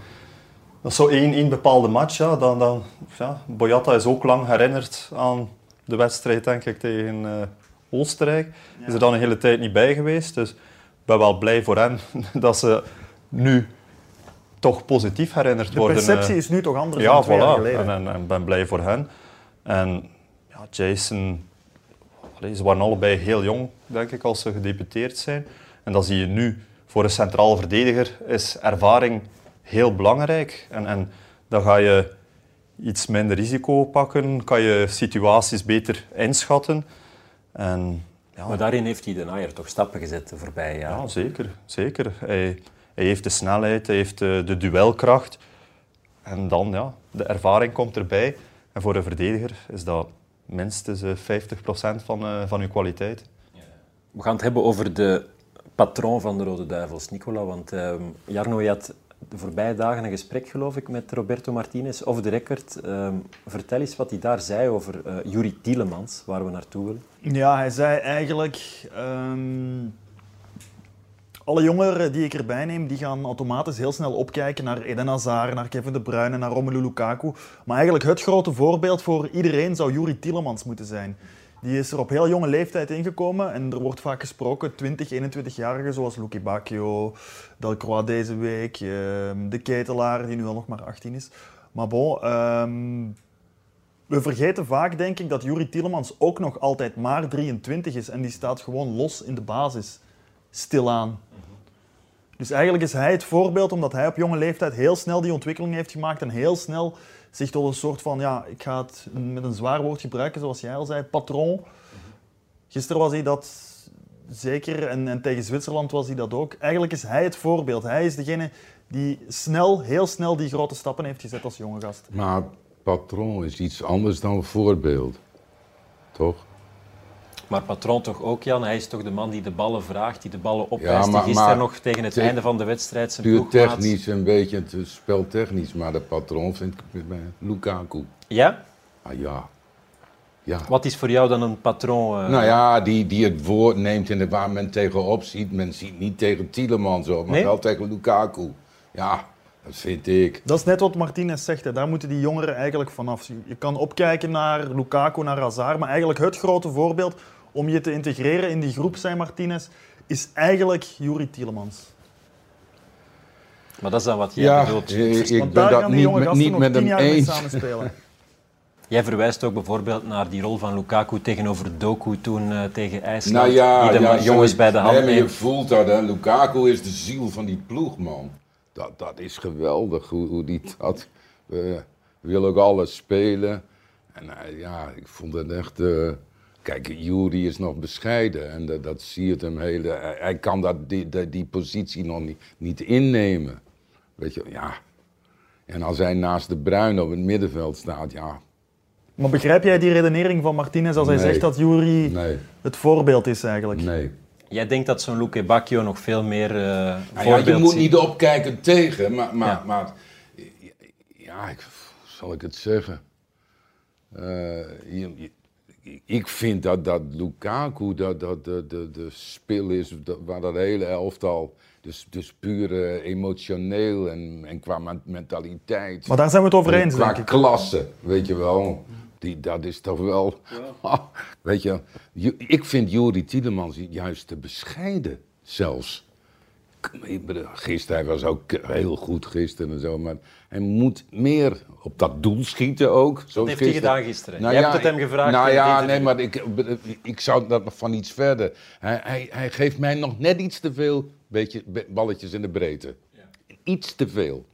is zo één, één bepaalde match. Ja. Dan, dan, ja. Boyata is ook lang herinnerd aan de wedstrijd denk ik, tegen eh, Oostenrijk. Is er dan een hele tijd niet bij geweest. Dus ik ben wel blij voor hen dat ze nu toch positief herinnerd De worden. perceptie eh. is nu toch anders Ja, dan twee jaar voilà. geleden. En, en, en ik ben blij voor hen. En ja, Jason, allee, ze waren allebei heel jong, denk ik, als ze gedeputeerd zijn. En dat zie je nu. Voor een centrale verdediger is ervaring heel belangrijk. En, en dan ga je iets minder risico pakken, kan je situaties beter inschatten. En, ja, Maar daarin heeft hij de naaier toch stappen gezet de voorbije jaren. ja, zeker. zeker. Hij, hij heeft de snelheid, hij heeft de, de duelkracht. En dan, ja, de ervaring komt erbij. En voor een verdediger is dat minstens eh, 50% van, eh, van uw kwaliteit. We gaan het hebben over de patroon van de Rode Duivels, Nicola. Want ehm, Jarno, je had de voorbije dagen een gesprek, geloof ik, met Roberto Martinez, off the record. Ehm, vertel eens wat hij daar zei over eh Juri Tielemans, waar we naartoe willen. Ja, hij zei eigenlijk... ehm, alle jongeren die ik erbij neem, die gaan automatisch heel snel opkijken naar Eden Hazard, naar Kevin De Bruyne, naar Romelu Lukaku. Maar eigenlijk het grote voorbeeld voor iedereen zou Juri Tielemans moeten zijn. Die is er op heel jonge leeftijd ingekomen en er wordt vaak gesproken 20, 21-jarigen zoals Luki Bacchio, Delcroix deze week, ehm, De Ketelaar die nu al nog maar 18 is. Maar bon, ehm, we vergeten vaak, denk ik, dat Juri Tielemans ook nog altijd maar 23 is en die staat gewoon los in de basis, stilaan. Dus eigenlijk is hij het voorbeeld omdat hij op jonge leeftijd heel snel die ontwikkeling heeft gemaakt en heel snel zich tot een soort van, ja, ik ga het met een zwaar woord gebruiken, zoals jij al zei, patroon. Gisteren was hij dat zeker en, en tegen Zwitserland was hij dat ook. Eigenlijk is hij het voorbeeld. Hij is degene die snel, heel snel die grote stappen heeft gezet als jonge gast. Maar patroon is iets anders dan voorbeeld. Toch? Maar patroon toch ook, Jan? Hij is toch de man die de ballen vraagt, die de ballen opeist. maar- die gisteren nog tegen het te- einde van de wedstrijd zijn Puur ploegmaat... technisch een beetje, het is speltechnisch, maar de patroon vind ik bij Lukaku. Ja? Ah ja. Ja. Wat is voor jou dan een patroon? eh? Nou ja, die, die het woord neemt en de waar men tegenop ziet. Men ziet niet tegen Tielemans op, maar Nee? wel tegen Lukaku. Ja, dat vind ik. Dat is net wat Martinez zegt. Hè. Daar moeten die jongeren eigenlijk vanaf. Je- Je kan opkijken naar Lukaku, naar Hazard, maar eigenlijk het grote voorbeeld om je te integreren in die groep, zei Martinez, is eigenlijk Juri Tielemans. Maar dat is dan wat jij Ja, bedoelt. ik, ik Want ben daar dat gaan die niet, jonge met- gasten niet nog tien jaar mee. Jij verwijst ook bijvoorbeeld naar die rol van Lukaku tegenover Doku toen eh, tegen IJsland. Nou ja, die de ja jongens bij de hand nee, maar je voelt dat, hè. Lukaku is de ziel van die ploeg, man. Dat, dat is geweldig, hoe, hoe die dat... We willen ook alles spelen. En eh, ja, ik vond het echt... kijk, Jury is nog bescheiden en dat, dat zie je het hem hele... Hij, kan dat, die, die, die positie nog niet, niet innemen. Weet je, ja. En als hij naast de Bruin op het middenveld staat, ja... Maar begrijp jij die redenering van Martinez als hij Nee. zegt dat Juri Nee, het voorbeeld is eigenlijk? nee. Jij denkt dat zo'n Luke Bacchio nog veel meer eh Nou ja, voorbeeld je moet ziet? niet opkijken tegen, maar, maar, Ja. maar ja, ik, zal ik het zeggen? Eh, je- je- ik vind dat, dat Lukaku dat, dat de, de, de spil is dat, waar dat hele elftal, dus, dus puur emotioneel en, en qua men- mentaliteit. Maar daar zijn we het over eens, qua denk ik. klasse, weet je wel. Die, dat is toch wel. weet je, ik vind Juri Tielemans juist te bescheiden zelfs. Gisteren, hij was ook heel goed gisteren en zo. Maar hij moet meer op dat doel schieten ook. Wat heeft hij gedaan gisteren? Nou, Je hebt het hem gevraagd. Nou ja, nee, maar ik, ik zou dat nog van iets verder. Hij, hij, hij geeft mij nog net iets te veel beetje, balletjes in de breedte. Ja. Iets te veel.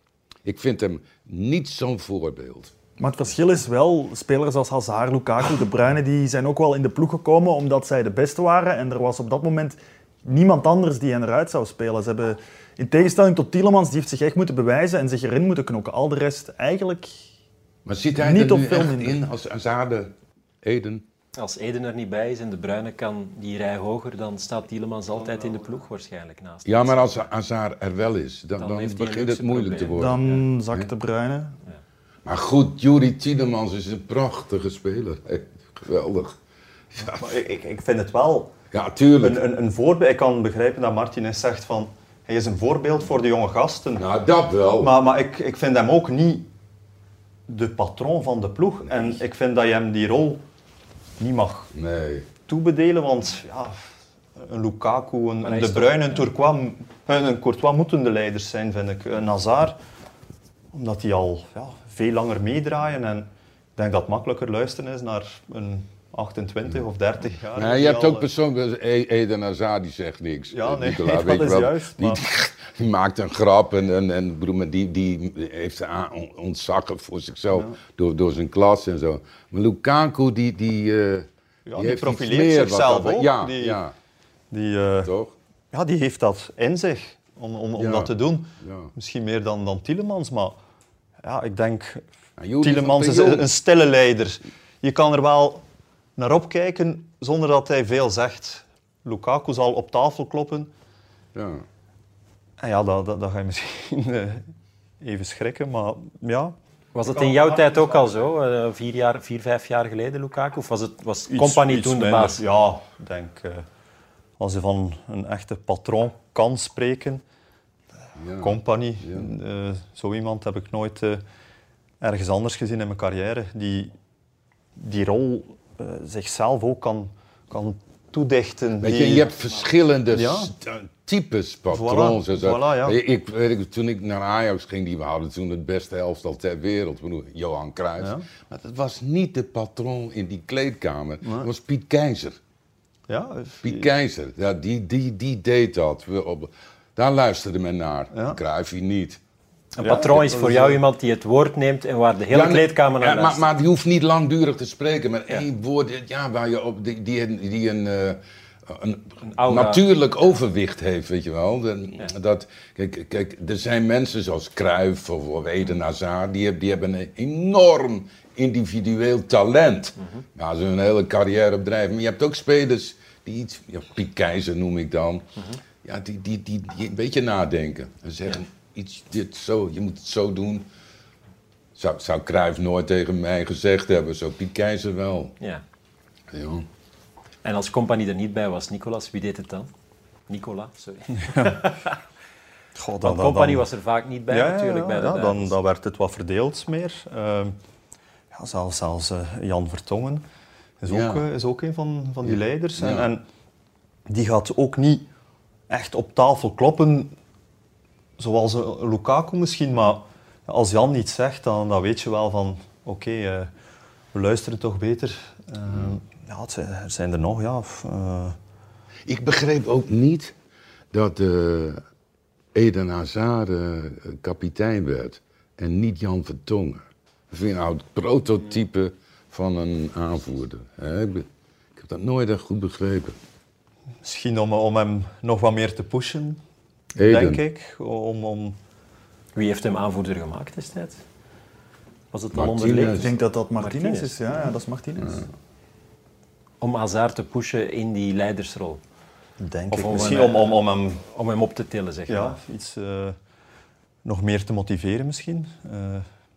Ik vind hem niet zo'n voorbeeld. Maar het verschil is wel, spelers als Hazard, Lukaku, De Bruyne, die zijn ook wel in de ploeg gekomen omdat zij de beste waren. En er was op dat moment niemand anders die hen eruit zou spelen. Ze hebben, in tegenstelling tot Tielemans, die heeft zich echt moeten bewijzen en zich erin moeten knokken. Al de rest eigenlijk maar zit hij niet er op veel in als Azade Eden? Als Eden er niet bij is en De Bruyne kan die rij hoger, dan staat Tielemans altijd in de ploeg waarschijnlijk naast. Ja, maar als Azar er wel is, dan, dan, dan begint het moeilijk te worden. Dan zakt De Bruyne. Ja. Maar goed, Juri Tielemans is een prachtige speler. Geweldig. Ja. Maar ik, ik vind het wel ja, tuurlijk. Een, een, een voorbeeld. Ik kan begrijpen dat Martinez zegt van hij is een voorbeeld voor de jonge gasten. Nou, dat wel. Maar, maar ik, ik vind hem ook niet de patroon van de ploeg. En ik vind dat je hem die rol niet mag nee. toebedelen, want ja, een Lukaku, een, een De Bruyne, een, Tourcois, een Courtois moeten de leiders zijn, vind ik. Een Hazard, omdat die al ja, veel langer meedraaien en ik denk dat het makkelijker luisteren is naar een 28 of 30 jaar. Nee, je hebt ook persoonlijk, e- Eden Hazard die zegt niks. Ja, nee, Nicola, dat is wel, juist. Die, die, maakt een grap en, en, en broer, die, die heeft ontzakken voor zichzelf door, door zijn klas en zo. Maar Lukaku, die, die, uh, ja, die, die profileert zichzelf ook. Ja, die, ja. Die, uh, Toch? Ja, die heeft dat in zich om, om, om dat te doen. Misschien meer dan, dan Tielemans, maar ja, ik denk... Ja, Tielemans is een, een stille leider. Je kan er wel naar opkijken zonder dat hij veel zegt. Lukaku zal op tafel kloppen. Ja. En ja, dan, dan, dan ga je misschien eh, even schrikken, maar ja. Was het in jouw tijd ook al zo, uh, vier, jaar, vier, vijf jaar geleden, Lukaku? Of was het was Company toen de baas? Ja, ik denk, uh, als je van een echte patroon kan spreken, ja. Company, ja. zo iemand heb ik nooit ergens anders gezien in mijn carrière, die die rol uh, zichzelf ook kan, kan toedichten. Weet je, je hebt verschillende ja. types patrons. Voilà, voilà, ja. ik, ik, toen ik naar Ajax ging, die we hadden toen het beste elftal ter wereld, Johan Cruijff. Ja. Maar dat was niet de patroon in die kleedkamer. Dat was Piet Keizer. Ja, Piet Keizer, ja, die, die, die deed dat. Daar luisterde men naar. Ja. Niet. Een patroon is voor jou iemand die het woord neemt en waar de hele kleedkamer naar ja, maar, maar, die hoeft niet langdurig te spreken. Met één woord ja, waar je op, die, die, die een, uh, een, een natuurlijk overwicht heeft, weet je wel. dat, kijk, kijk, er zijn mensen zoals Cruijff of, of Eden Hazard, die, die hebben een enorm individueel talent. Mm -hmm. Ja, ze een hele carrière bedrijven. Maar je hebt ook spelers die iets, ja, Piet Keizer noem ik dan, mm -hmm. ja, die, die, die, die, een beetje nadenken. En zeggen, iets, dit, zo, je moet het zo doen. Zou, zou Cruijff nooit tegen mij gezegd hebben, zo Piet Keizer wel. Ja. ja. En als compagnie er niet bij was, Nicolas, wie deed het dan? Nicola, sorry. God, dan, compagnie was er vaak niet bij natuurlijk. bij de ja, dan, dan werd het wat verdeeld meer. Uh, ja, zelfs zelfs uh, Jan Vertongen is ook, uh, is ook een van, van die leiders. En, en, die gaat ook niet echt op tafel kloppen zoals Lukaku misschien, maar als Jan niet zegt, dan, dan weet je wel van oké, okay, uh, we luisteren toch beter. Uh, ja, er zijn er nog, ja. Uh... Ik begreep ook niet dat Eden Hazard kapitein werd en niet Jan Vertongen. Dat vind ik nou het prototype van een aanvoerder. Ik, ik heb dat nooit echt goed begrepen. Misschien om, om hem nog wat meer te pushen denk ik. Om, om... Wie heeft hem aanvoerder gemaakt destijds? Was het al onderlegd? Ik denk dat dat Martinez, is. Ja, ja, dat is Martinez. Om Hazard te pushen in die leidersrol. Denk of ik. Misschien om, om, om, hem... Om hem op te tillen, zeg ja, maar. iets uh, nog meer te motiveren misschien. Uh,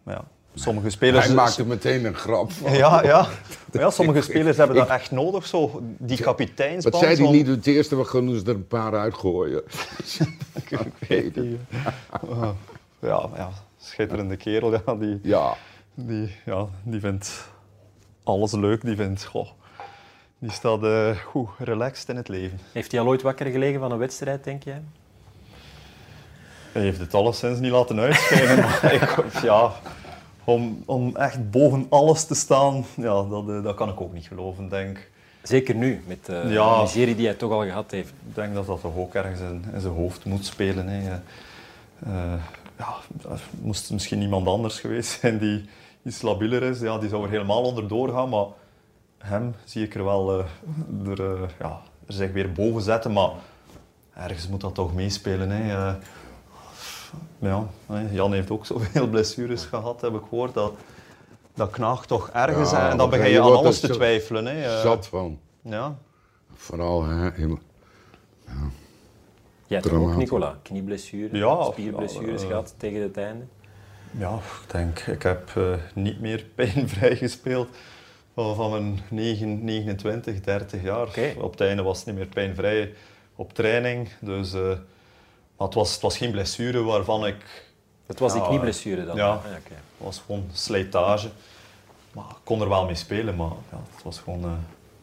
maar ja, Sommige spelers... Hij maakte meteen een grap van. Ja, ja. Maar ja sommige spelers hebben dat echt nodig, zo, die kapiteinsband. Wat zei hij niet het eerste? We gaan er een paar uitgooien. ik weet niet. Ja, ja, schitterende kerel. Ja, die, ja. Die, ja, die vindt alles leuk. Die vindt, goh, die staat uh, goed relaxed in het leven. Heeft hij al ooit wakker gelegen van een wedstrijd, denk jij? Hij heeft het alleszins niet laten uitschijnen. maar ik, ja, om, om echt boven alles te staan, ja, dat, eh, dat kan ik ook niet geloven, denk. Zeker nu, met de Ja. miserie die hij toch al gehad heeft. Ik denk dat dat toch ook ergens in, in zijn hoofd moet spelen. Hè. Eh, ja, er moest misschien iemand anders geweest zijn die iets labieler is. Ja, die zou er helemaal onder doorgaan, maar hem zie ik er wel eh, er, eh, ja, er zich weer boven zetten. Maar ergens moet dat toch meespelen. Hè. Ja, Jan heeft ook zoveel blessures gehad, heb ik gehoord. Dat, dat knaagt toch ergens. Ja, en dan begin je je aan alles te twijfelen. Hè. Eh, Zat van. Ja. Vooral, hè, helemaal- Jij ook. Nicola? Knieblessure, Ja, spierblessures ja, eh, gehad tegen het einde. Ja, ik denk, ik heb eh, niet meer pijnvrij gespeeld van, van mijn 9, 29, 30 jaar. Oké. Op het einde was het niet meer pijnvrij op training. Dus, eh, maar het was, het was geen blessure waarvan ik... Dat was die Ja, knieblessure dan? ja. Ah, oké. Het was gewoon slijtage. Maar ik kon er wel mee spelen, maar ja, het was gewoon eh,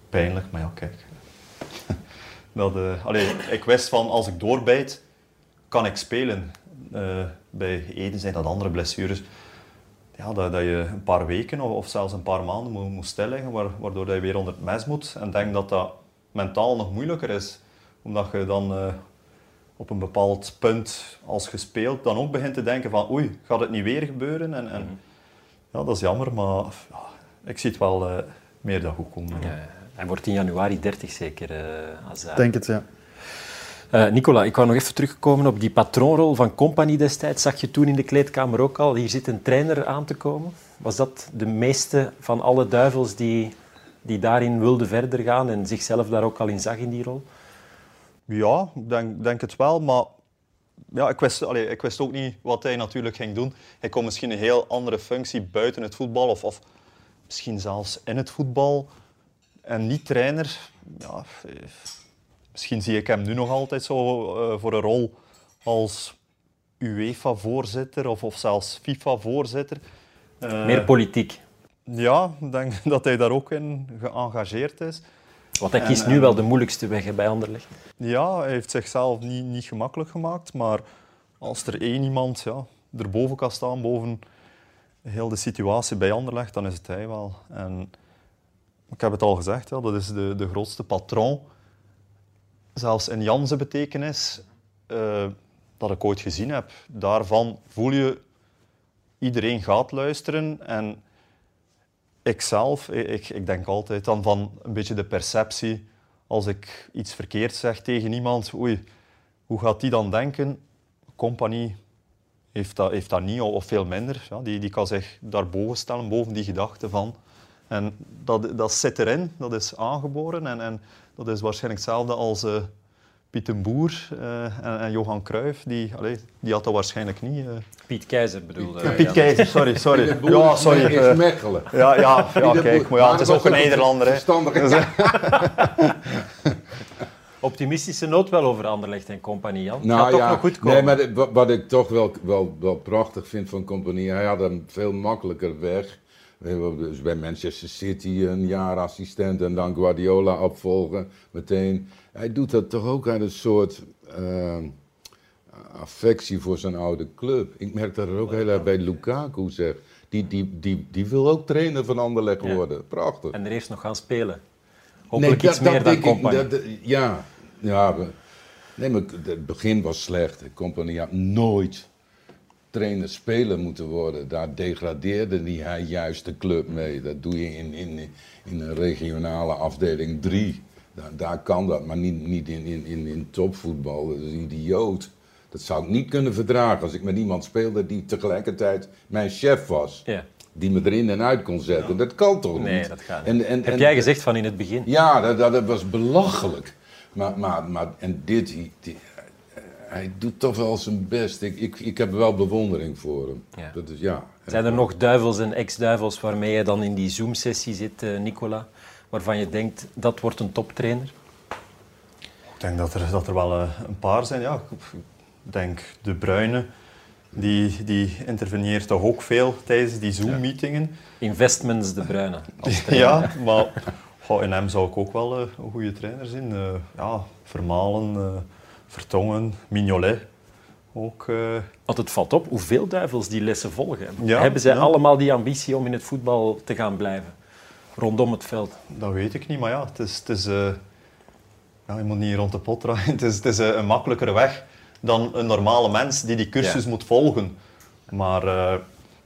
pijnlijk. Maar ja, kijk. dat, allee, ik wist van, als ik doorbijt, kan ik spelen. Eh, bij Eden zijn dat andere blessures. Ja, dat, dat je een paar weken of, of zelfs een paar maanden moet, moet stilliggen, waar- waardoor dat je weer onder het mes moet. En denk dat dat mentaal nog moeilijker is. Omdat je dan op een bepaald punt, als je speelt, dan ook begint te denken van oei, gaat het niet weer gebeuren? En, en ja, dat is jammer, maar ja, ik zie het wel eh, meer dan goed komen. Ja, ja. hij wordt in januari 30 zeker, eh Azar. Ik denk het, ja. Eh, Nicola, ik wou nog even terugkomen op die patroonrol van Company destijds. Zag je toen in de kleedkamer ook al, hier zit een trainer aan te komen. Was dat de meeste van alle duivels die, die daarin wilden verder gaan en zichzelf daar ook al in zag in die rol? Ja, ik denk, denk het wel, maar ja, ik, wist, allee, ik wist ook niet wat hij natuurlijk ging doen. Hij kon misschien een heel andere functie buiten het voetbal of, of misschien zelfs in het voetbal en niet trainer. Ja, eh, misschien zie ik hem nu nog altijd zo eh, voor een rol als UEFA-voorzitter of, of zelfs FIFA-voorzitter. Eh, Meer politiek. ja, ik denk dat hij daar ook in geëngageerd is. Want hij en, kiest nu en- wel de moeilijkste weg hè, bij Anderlecht. Ja, hij heeft zichzelf niet, niet gemakkelijk gemaakt, maar als er één iemand ja, erboven kan staan, boven heel de situatie bij Anderlecht, dan is het hij wel. En ik heb het al gezegd, ja, dat is de, de grootste patroon. Zelfs in Janse betekenis, eh, dat ik ooit gezien heb. Daarvan voel je, iedereen gaat luisteren en ikzelf, ik, ik denk altijd dan van een beetje de perceptie als ik iets verkeerd zeg tegen iemand, oei, hoe gaat die dan denken? Compagnie heeft dat, heeft dat niet of veel minder. Ja, die, die kan zich daarboven stellen, boven die gedachte van. En dat, dat zit erin, dat is aangeboren. En, en dat is waarschijnlijk hetzelfde als eh Piet den Boer eh, en, en Johan Cruijff. Die, allee, die had dat waarschijnlijk niet. eh. Piet Keizer bedoelde Piet ja. Keizer, sorry. sorry. De boer Ja, sorry. is eh, Mechelen. ja, ja, ja de kijk, maar ja, het is ook een Nederlander. Hè. Verstandige Optimistische noot wel over Anderlecht en compagnie, Jan. Nou Gaat toch ja, nog goed komen? Nee, maar de- wat, wat ik toch wel, wel, wel prachtig vind van Compagnie, hij had een veel makkelijker weg. Dus bij Manchester City een jaar assistent en dan Guardiola opvolgen meteen. Hij doet dat toch ook uit een soort eh, affectie voor zijn oude club. Ik merk dat er ook heel erg bij Lukaku zeg. Die, die, die, die wil ook trainer van Anderlecht Ja. worden. Prachtig. En er eerst nog gaan spelen. Hopelijk iets dat meer dan ik- dat- ja, ja. Nee, maar het begin was slecht. Compagnie had nooit trainer speler moeten worden. Daar degradeerde die hij juist de club mee. Dat doe je in, in, in een regionale afdeling 3. Daar, daar kan dat, maar niet, niet in, in, in, in topvoetbal. Dat is een idioot. Dat zou ik niet kunnen verdragen als ik met iemand speelde die tegelijkertijd mijn chef was. Ja. Die me erin en uit kon zetten. Dat kan toch Nee, niet? dat gaat niet. en- Heb en- jij gezegd van in het begin? ja, dat, dat, dat was belachelijk. Maar, maar, maar en dit, die- hij doet toch wel zijn best. Ik, ik, ik heb wel bewondering voor hem. Ja. Dat is, ja. Zijn er nog duivels en ex-duivels waarmee je dan in die Zoom-sessie zit, eh, Nicola? Waarvan je denkt, dat wordt een toptrainer? Ik denk dat er, dat er wel eh, een paar zijn. Ja, ik denk De Bruyne, die, die interveneert toch ook veel tijdens die Zoom-meetingen. Investments de Bruyne. Ja, maar goh, in hem zou ik ook wel eh, een goede trainer zien. Eh, ja, Vermalen, eh, Vertongen, Mignolet. ook... eh, Want het valt op hoeveel duivels die lessen volgen. Ja, Hebben zij ja. allemaal die ambitie om in het voetbal te gaan blijven? Rondom het veld. Dat weet ik niet, maar ja, het is... Het is eh, ja, je moet niet rond de pot draaien. Het is, het is eh, een makkelijkere weg dan een normale mens die die cursus moet volgen. Maar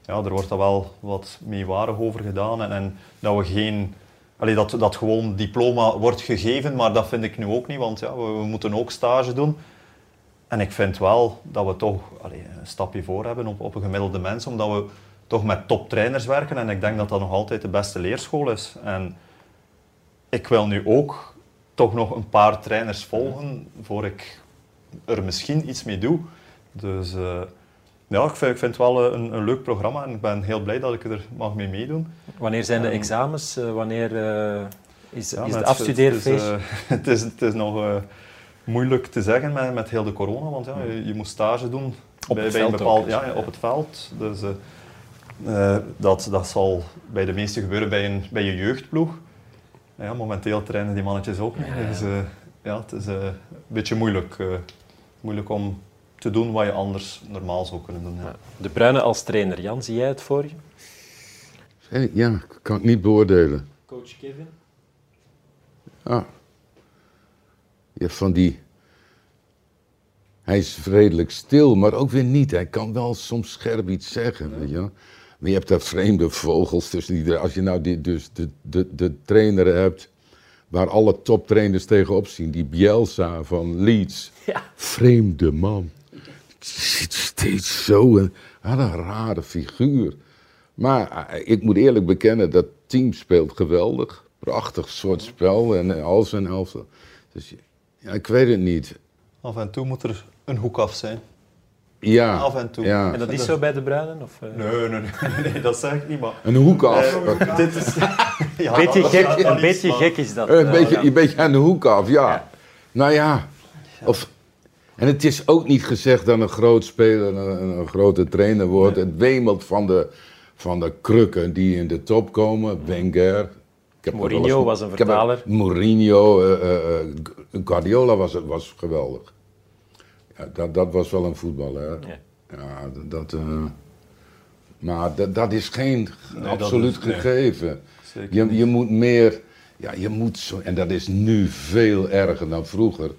ja, er wordt daar wel wat meewarig over gedaan. En, en dat we geen... Allee, dat, dat gewoon diploma wordt gegeven, maar dat vind ik nu ook niet, want ja, we, moeten ook stage doen. En ik vind wel dat we toch allee, een stapje voor hebben op, op een gemiddelde mens, omdat we toch met toptrainers werken. En ik denk dat dat nog altijd de beste leerschool is. En ik wil nu ook toch nog een paar trainers volgen voor ik er misschien iets mee doe. Dus eh, ja, ik vind, ik vind het wel eh, een, een leuk programma en ik ben heel blij dat ik er mag mee meedoen. Wanneer zijn de Ehm, examens? Eh, wanneer eh, is, Ja, is het- afstudeerfeest? Het is, het is, het is nog moeilijk te zeggen met, met heel de corona, want ja, je, je moet stage doen Op bij, het bij een bepaald, dus, ja, ja. op het veld. Dus dat, dat zal bij de meesten gebeuren bij, een, bij je jeugdploeg. Ja, momenteel trainen die mannetjes ook niet. Ja. Dus ja, het is een beetje moeilijk, moeilijk om te doen wat je anders normaal zou kunnen doen. Ja. Ja. De Bruyne als trainer. Jan, zie jij het voor je? Hey, ja, kan ik niet beoordelen. Coach Kevin? Ah. Ja, van die... Hij is redelijk stil, maar ook weer niet. Hij kan wel soms scherp iets zeggen, weet je wel. Maar je hebt daar vreemde vogels tussen die... Als je nou die, dus de, de, de trainer hebt waar alle toptrainers tegenop zien, die Bielsa van Leeds. Ja. Vreemde man. Zit steeds zo. En, had een rare figuur. Maar eh, ik moet eerlijk bekennen, dat team speelt geweldig. Prachtig soort spel en als en als. Dus ja, ik weet het niet. Af en toe moet er een hoek af zijn. Ja, Af en toe. Ja. En dat is zo bij de Bruyne? Of, eh? Nee, nee, nee, nee, dat zeg ik niet, maar... Een hoek af. Eh, dit is... Ja, Een beetje gek, een beetje gek is dat. Een, beetje, ja. een beetje aan de hoek af, ja. Ja. Nou ja. Of, en het is ook niet gezegd dat een groot speler een, een, grote trainer wordt. Het wemelt van de, van de krukken die in de top komen. Wenger. Er Mourinho eens- was een er- vertaler. Mourinho, eh, eh, eh, Guardiola was, was geweldig. Ja, dat, dat was wel een voetballer. Ja. Ja, dat... maar dat, dat is geen absoluut is- gegeven. Je, je moet meer, ja, je moet zo, en dat is nu veel erger dan vroeger.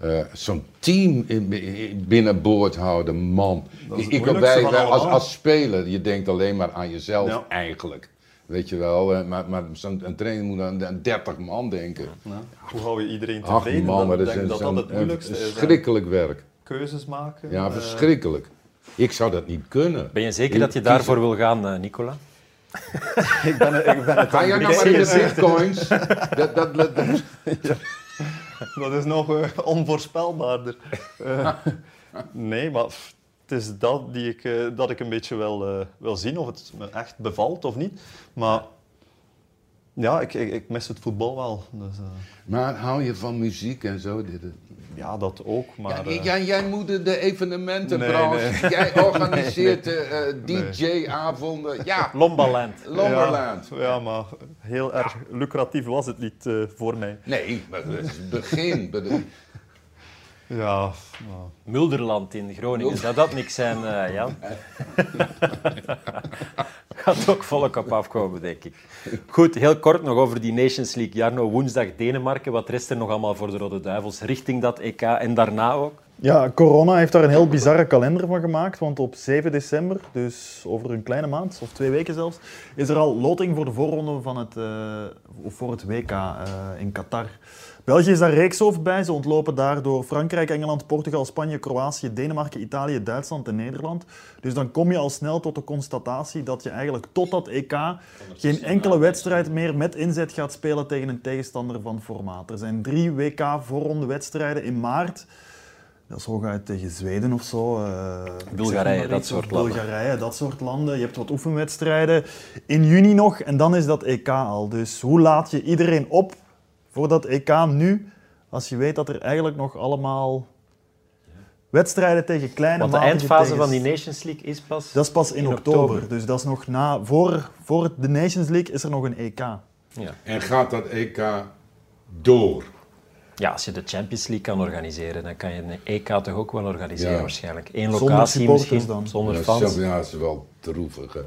Eh, Zo'n team in, in- binnenboord houden, man. Dat is het Ik- wij, wij als, als speler, je denkt alleen maar aan jezelf Ja. eigenlijk. Weet je wel, eh, maar, maar zo'n een trainer moet aan, aan 30 man denken. Ja. Hoe hou je iedereen Ach tevreden? man, maar dat, is denk dat dat het moeilijkste een is. hè. verschrikkelijk werk. Keuzes maken. Ja, eh, verschrikkelijk. Ik zou dat niet kunnen. Ben je zeker Ik dat je daarvoor wil gaan, eh, Nicola? ik ben, ik ben het Ga jij nou maar in de bitcoins? dat, dat, dat, dat- Dat is nog eh, onvoorspelbaarder. Eh, nee, maar pff, het is dat die ik, eh, dat ik een beetje wil, eh, wil zien, of het me echt bevalt of niet. Maar ja, ik, ik, ik mis het voetbal wel. Dus, eh, Maar hou je van muziek en zo? Dit, ja, dat ook. Maar, Ja, jij, jij moet de- evenementenbranche, Nee, jij organiseert de eh, DJ-avonden. Ja, Lombaland. Lomberland. Ja, ja, maar heel erg lucratief was het niet eh, voor mij. Nee, maar het is het begin. Ja, maar- Mulderland in Groningen. Zou dat niks zijn, eh, Jan? Gaat ook volk op afkomen, denk ik. Goed, heel kort nog over die Nations League. Jarno, woensdag Denemarken. Wat rest er nog allemaal voor de Rode Duivels richting dat EK en daarna ook? Ja, corona heeft daar een heel bizarre kalender van gemaakt, want op 7 december, dus over een kleine maand, of twee weken zelfs, is er al loting voor de voorronde van het, eh, of voor het WK eh, in Qatar. België is daar reekshoofd bij. Ze ontlopen daardoor Frankrijk, Engeland, Portugal, Spanje, Kroatië, Denemarken, Italië, Duitsland en Nederland. Dus dan kom je al snel tot de constatatie dat je eigenlijk tot dat EK geen enkele wedstrijd meer met inzet gaat spelen tegen een tegenstander van formaat. Er zijn drie WK-voorronde wedstrijden in maart. Dat is hooguit tegen Zweden of zo. eh, Bulgarije, dat soort landen. Bulgarije, dat soort landen. Je hebt wat oefenwedstrijden in juni nog en dan is dat EK al. Dus hoe laat je iedereen op voor dat EK nu, als je weet dat er eigenlijk nog allemaal wedstrijden tegen kleine Want de eindfase van die Nations League is pas... Dat is pas in, in oktober. oktober. Dus dat is nog na... Voor, voor het- de Nations League is er nog een EK. Ja. En gaat dat EK door? Ja, als je de Champions League kan organiseren, dan kan je een EK toch ook wel organiseren Ja. waarschijnlijk. Eén Zonder locatie supporters misschien, dan. zonder Ja, fans. Ja, dat is wel droevig. Hè.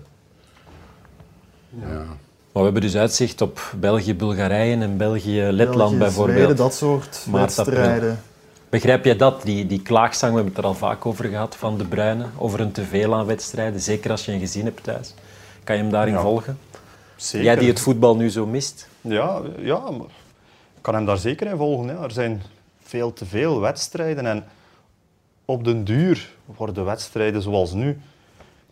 Ja. Maar we hebben dus uitzicht op België, Bulgarije en België, Letland België, bijvoorbeeld. Zweden, dat soort Maart, wedstrijden. Begrijp jij dat, die, die klaagzang, we hebben het er al vaak over gehad, van De Bruyne, over een teveel aan wedstrijden, zeker als je een gezin hebt thuis. Kan je hem daarin Ja. volgen? Zeker. Jij die het voetbal nu zo mist? Ja, ja, maar ik kan hem daar zeker in volgen. Ja. Er zijn veel te veel wedstrijden en op den duur worden wedstrijden zoals nu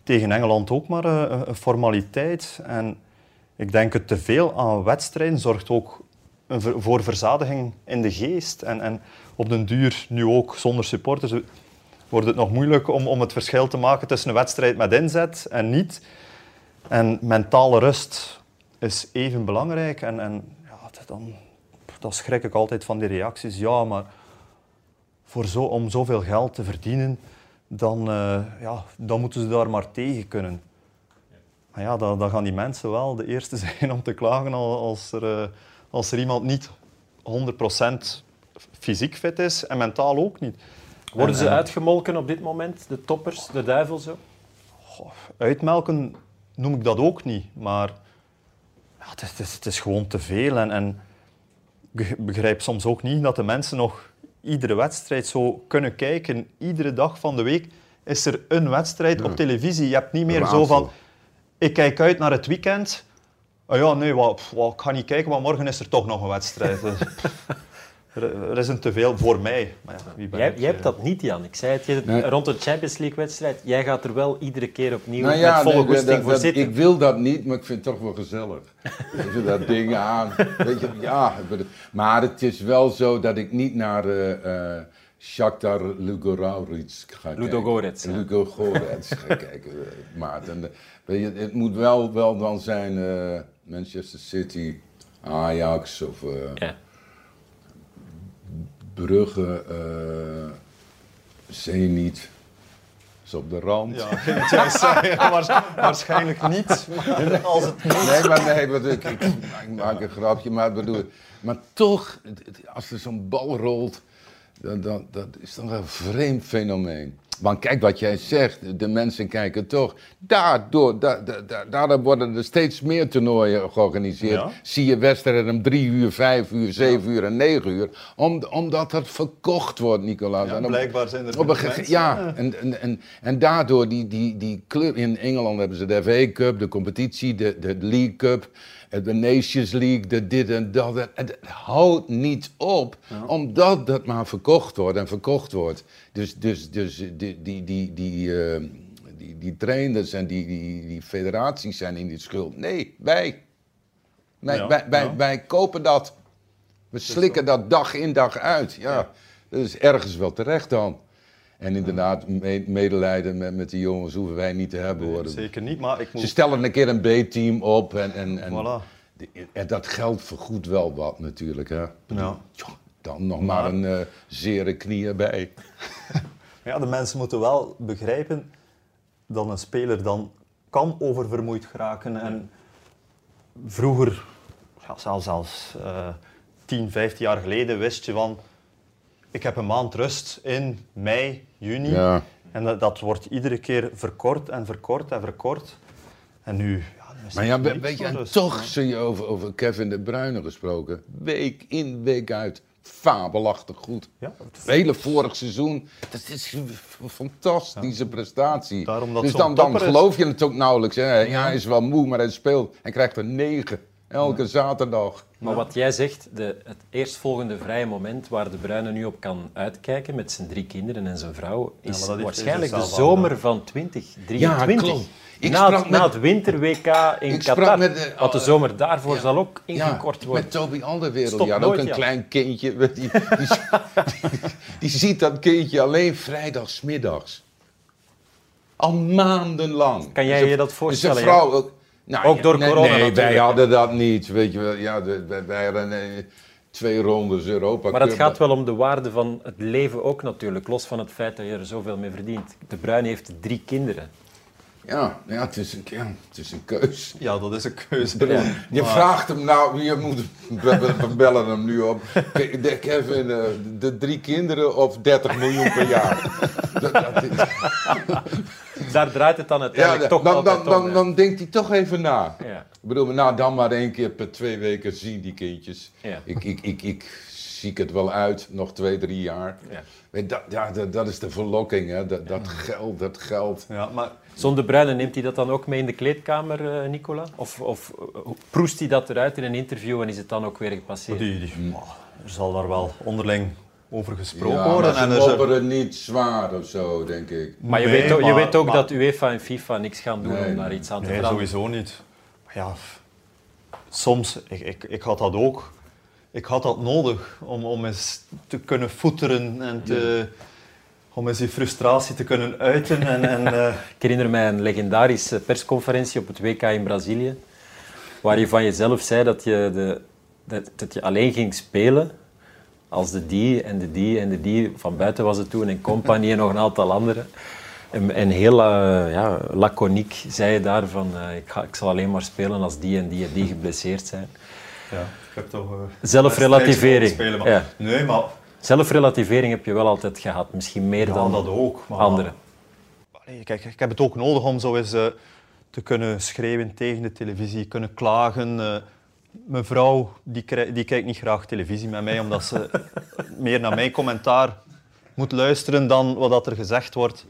tegen Engeland ook maar eh, een, een formaliteit. En ik denk het te veel aan wedstrijden zorgt ook voor verzadiging in de geest. En, en op den duur, nu ook zonder supporters, wordt het nog moeilijk om, om het verschil te maken tussen een wedstrijd met inzet en niet. En mentale rust is even belangrijk. En, en ja, dan, dan schrik ik altijd van die reacties. Ja, maar voor zo, om zoveel geld te verdienen, dan, eh, ja, dan moeten ze daar maar tegen kunnen. Maar ja, dan, dan gaan die mensen wel de eerste zijn om te klagen al- als er, eh, als er iemand niet 100% fysiek fit is en mentaal ook niet. Worden En- ze en- uitgemolken op dit moment, de toppers, de duivel zo? Uitmelken noem ik dat ook niet, maar ja, het, is, het, is, het is gewoon te veel. En, en ik begrijp soms ook niet dat de mensen nog iedere wedstrijd zo kunnen kijken. Iedere dag van de week is er een wedstrijd Ja. op televisie. Je hebt niet meer zo van, ik kijk uit naar het weekend. Oh ja, nee, wat, wat, ik ga niet kijken, want morgen is er toch nog een wedstrijd. Dus, er, is een te veel voor mij. Maar ja, wie ben Jij, ik, jij hebt eh? dat niet, Jan. Ik zei het je Nee. rond de Champions League-wedstrijd. Jij gaat er wel iedere keer opnieuw Nou ja, met volle nee, goesting dat- voor dat- zitten. ik wil dat niet, maar ik vind het toch wel gezellig. Je, dat ding aan. Weet je, ja, maar het is wel zo dat ik niet naar eh eh Shakhtar Ludogorets ga kijken. Ludogorets, ja. Ludogorets ga kijken, eh, Maarten. Weet je, het moet wel, wel dan zijn eh, Manchester City, Ajax of... eh, Ja. Brugge, eh Zenit. Op de rand. Ja, Waarschijnlijk niet. Maar Als het niet Nee, maar nee, maar ik, ik, ik maak een grapje, maar ik bedoel, maar toch, als er zo'n bal rolt, dan, dan, dat is toch een vreemd fenomeen. Want kijk wat jij zegt, de mensen kijken toch. Daardoor, da, da, da- daardoor worden er steeds meer toernooien georganiseerd. Ja. Zie je wedstrijden om drie uur, vijf uur, zeven uur en negen uur. Om, omdat dat verkocht wordt, Nicolaas. Ja, En op- blijkbaar zijn er op een genoeg gege- mensen. ja, en, en, en, en daardoor die, die, die club in Engeland hebben ze de FA Cup, de competitie, de, de League Cup, eh, de Nations League, de dit en dat. Het houdt niet op, omdat dat maar verkocht wordt en verkocht wordt. Dus, dus, dus die, die, die, die, eh, die, die trainers en die, die, die federaties zijn in die schuld. Nee, wij. Wij, Ja, wij, wij, ja. wij kopen dat. We slikken dat dag in dag uit. Ja, dat is ergens wel terecht dan. En inderdaad, me- medelijden met, met die jongens hoeven wij niet te hebben hoor. Zeker niet, maar ik Ze moet... stellen een keer een B-team op en, en, en, Voilà. en dat geld vergoedt wel wat natuurlijk. Hè. Ja. Dan nog maar een eh zere knie erbij. Ja, de mensen moeten wel begrijpen dat een speler dan kan oververmoeid geraken. En vroeger, ja, zelfs, zelfs eh 10, 15 jaar geleden, wist je van... Ik heb een maand rust in mei, juni. Ja. En dat, dat wordt iedere keer verkort en verkort en verkort. En nu... Ja, Maar ja, weet je, en toch zie je over, over Kevin de Bruyne gesproken. Week in, week uit. Fabelachtig goed. Ja, Het hele vorig seizoen, dat is een fantastische prestatie. Daarom dat dus dan, dan is. geloof je het ook nauwelijks. Hè. Ja, hij is wel moe, maar hij speelt. Hij krijgt er negen. Elke zaterdag. Maar wat jij zegt, de, het eerstvolgende vrije moment waar de Bruyne nu op kan uitkijken met zijn drie kinderen en zijn vrouw, is heeft waarschijnlijk hij de zomer van 2023. klopt. Ik na, het, na met- het winter-WK in Qatar. met de- want de zomer daarvoor Ja. zal ook Ja, ingekort worden. met Toby Alderwereld. Had ook een ja. klein kindje. Die, die, die, die ziet dat kindje alleen vrijdagsmiddags. Al maandenlang. Kan jij Dus je dat dus voorstellen, een vrouw ook... Nou, Ook ja, door nee, corona Nee, wij hadden dat niet. Weet je wel. Ja, wij, wij hadden eh, twee rondes Europa Maar het gaat wel om de waarde van het leven ook natuurlijk, los van het feit dat je er zoveel mee verdient. De Bruyne heeft drie kinderen. Ja, ja, het, is een, ja het is een keus. Ja, dat is een keuze. Ja. Je vraagt hem nou, je moet we bellen hem nu op. Kevin, uh, de drie kinderen of 30 miljoen per jaar? dat, dat is... Daar draait het dan uiteindelijk ja, toch dan, dan, dan, om, dan denkt hij toch even na. Ja. Ik bedoel, nou dan maar één keer per twee weken zien die kindjes. Ik, ik, ik, ik zie het wel uit, nog twee, drie jaar. Ja. Weet, dat, ja, dat, dat is de verlokking, hè. Dat, dat geld, dat geld. Ja, maar Zonder Bruyne neemt hij dat dan ook mee in de kleedkamer, eh, Nicola? Of, of eh, proest hij dat eruit in een interview en is het dan ook weer gepasseerd? die, die, oh, er zal daar wel onderling over gesproken Ja, worden. En ze er niet zwaar of zo, denk ik. Maar je, Nee, weet, ook, je weet ook maar- dat UEFA en FIFA niks gaan doen Nee, om daar nee. iets aan te Nee, veranderen. sowieso niet. Maar ja, soms, ik, ik, ik had dat ook. Ik had dat nodig om, om eens te kunnen voeteren en te, om eens die frustratie te kunnen uiten. En, en, eh, Ik herinner mij een legendarische persconferentie op het WK in Brazilië, waar je van jezelf zei dat je, de, dat, dat je alleen ging spelen als de die en de die en de die, van buiten was het toen, en compagnie en nog een aantal anderen. En, en heel eh, ja, laconiek zei je daar van, eh, ik, ga, ik zal alleen maar spelen als die en die en die geblesseerd zijn. ja, heb toch... eh, Zelfrelativering. spelen, maar- Ja. Nee, maar Zelfrelativering heb je wel altijd gehad, misschien meer ja, dan dat ook. Maar, anderen. Allee, kijk, ik heb het ook nodig om zo eens eh, te kunnen schreeuwen tegen de televisie, kunnen klagen. eh. mijn vrouw die, die kijkt niet graag televisie met mij, omdat ze meer naar mijn commentaar moet luisteren dan wat dat er gezegd wordt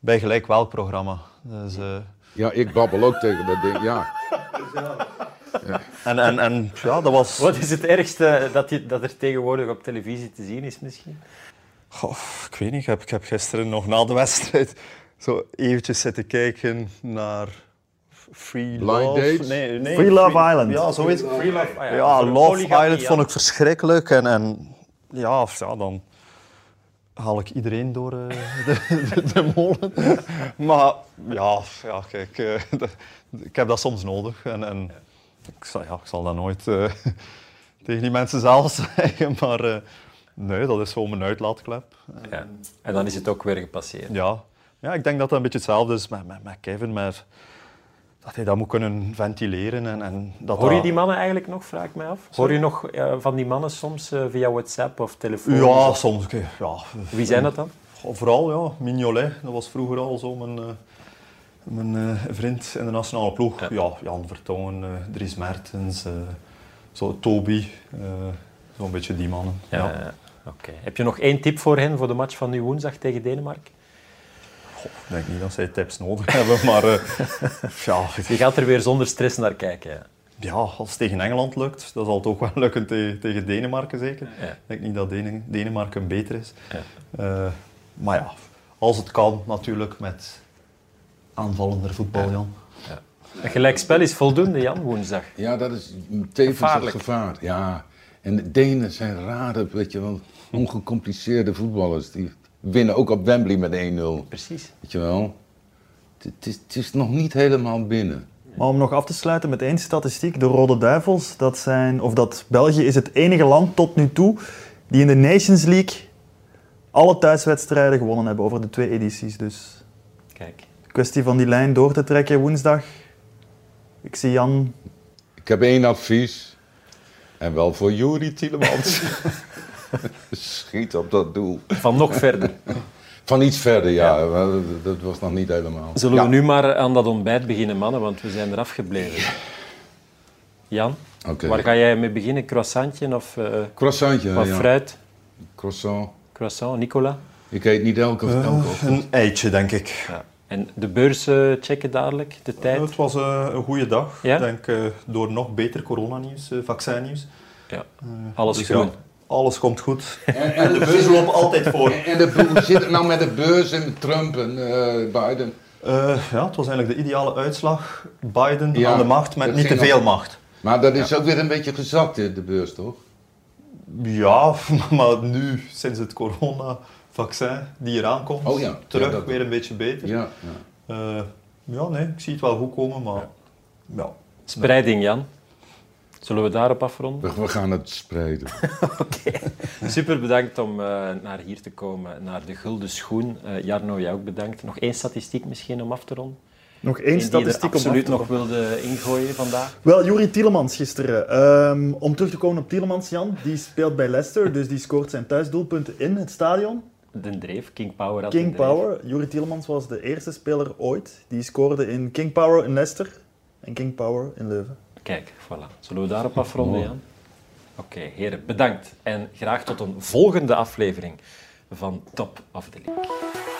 bij gelijk welk programma. Dus, eh, Ja, ik babbel ook tegen dat ding, ja. En, en, en ja, dat was... Wat is het ergste dat, je, dat er tegenwoordig op televisie te zien is misschien? Goh, ik weet niet, ik heb, ik heb gisteren nog na de wedstrijd zo eventjes zitten kijken naar Free Blind Love. Dates? Nee, nee, Free Love Island. Ja, zoiets. Free Love, ah Ja, Love polygamie, Island ja. vond ik verschrikkelijk. En, en ja, of ja, dan haal ik iedereen door eh, de, de, de molen. Maar ja, ja kijk, eh, ik heb dat soms nodig. En, en ik, zal, ja, ik zal dat nooit eh, tegen die mensen zelf zeggen. Maar eh, nee, dat is gewoon mijn uitlaatklep. Ja. En dan is het ook weer gepasseerd. Ja. ja, ik denk dat dat een beetje hetzelfde is met, met, met Kevin. Maar dat hij dat moet kunnen ventileren. En, en dat Hoor je dat- die mannen eigenlijk nog, vraag ik mij af? Hoor je nog eh, van die mannen soms via WhatsApp of telefoon? Ja, Of- soms. Ja. Wie zijn dat dan? Vooral, ja, Mignolet. Dat was vroeger al zo mijn, mijn eh, vriend in de nationale ploeg. Ja. Ja, Jan Vertongen, eh, Dries Mertens, eh, zo Toby. Zo'n beetje die mannen. Ja. Heb je nog één tip voor hen voor de match van nu woensdag tegen Denemarken? Ik denk niet dat zij tips nodig hebben, maar ja, Je gaat er weer zonder stress naar kijken. Ja. ja, als het tegen Engeland lukt, dan zal het ook wel lukken te- tegen Denemarken zeker. Ik denk niet dat Dene- Denemarken beter is. Maar ja, als het kan natuurlijk met aanvallender voetbal, Jan. Een gelijkspel is voldoende, Jan, woensdag. Ja, dat is tevens Gevaarlijk. het gevaar. Ja. En de Denen zijn rare, weet je wel, ongecompliceerde voetballers. Die winnen ook op Wembley met 1-0. Precies. Weet je wel? Het, het is, het is nog niet helemaal binnen. Maar om nog af te sluiten met één statistiek. De Rode Duivels, dat zijn, of dat België is het enige land tot nu toe die in de Nations League alle thuiswedstrijden gewonnen hebben over de twee edities. Dus Kijk. Kwestie van die lijn door te trekken woensdag. Ik zie Jan. Ik heb één advies. En wel voor Juri Tielemans. Schiet op dat doel. Van nog verder. Van iets verder, ja. Dat, was nog niet helemaal. Zullen Ja. we nu maar aan dat ontbijt beginnen, mannen, want we zijn eraf gebleven. Jan, Oké. waar ga jij mee beginnen? Croissantje of eh, Croissantje, wat ja. fruit? Croissant. Croissant, Nicola? Ik eet niet elke, elke ochtend. Een eitje, denk ik. Ja. En de beurs eh, checken dadelijk, de tijd? Het was eh, een goede dag. Ja? Ik denk eh, door nog beter coronanieuws, eh vaccinnieuws. Ja. Alles Dus groen. ja, alles komt goed. En, En de beurzen lopen altijd voor. En, en de, hoe zit het nou met de beurs en Trump en eh, Biden? Eh, ja, het was eigenlijk de ideale uitslag. Biden Ja, aan de macht met niet te veel nog- macht. Maar dat is ook weer een beetje gezakt, de beurs, toch? Ja, maar nu, sinds het die eraan komt, Oh ja, terug ja, dat- weer een beetje beter. Ja. ja. Eh, ja, nee, ik zie het wel goed komen, maar ja. Spreiding, Jan. Zullen we daarop afronden? We, gaan het spreiden. Oké. Super bedankt om eh, naar hier te komen, naar de Gulden Schoen. Eh, Jarno, jij ook bedankt. Nog één statistiek misschien om af te ronden? Nog één statistiek om absoluut af te nog wilde ingooien vandaag? Wel, Juri Tielemans gisteren. Ehm, om terug te komen op Tielemans, Jan, die speelt bij Leicester, dus die scoort zijn thuisdoelpunten in het stadion. De Dreef, King Power had King. Power. Juri Tielemans was de eerste speler ooit die scoorde in King Power in Leicester en King Power in Leuven. Kijk, voilà. Zullen we daarop afronden, Jan? Oké, heren, bedankt. En graag tot een volgende aflevering van Top of the League.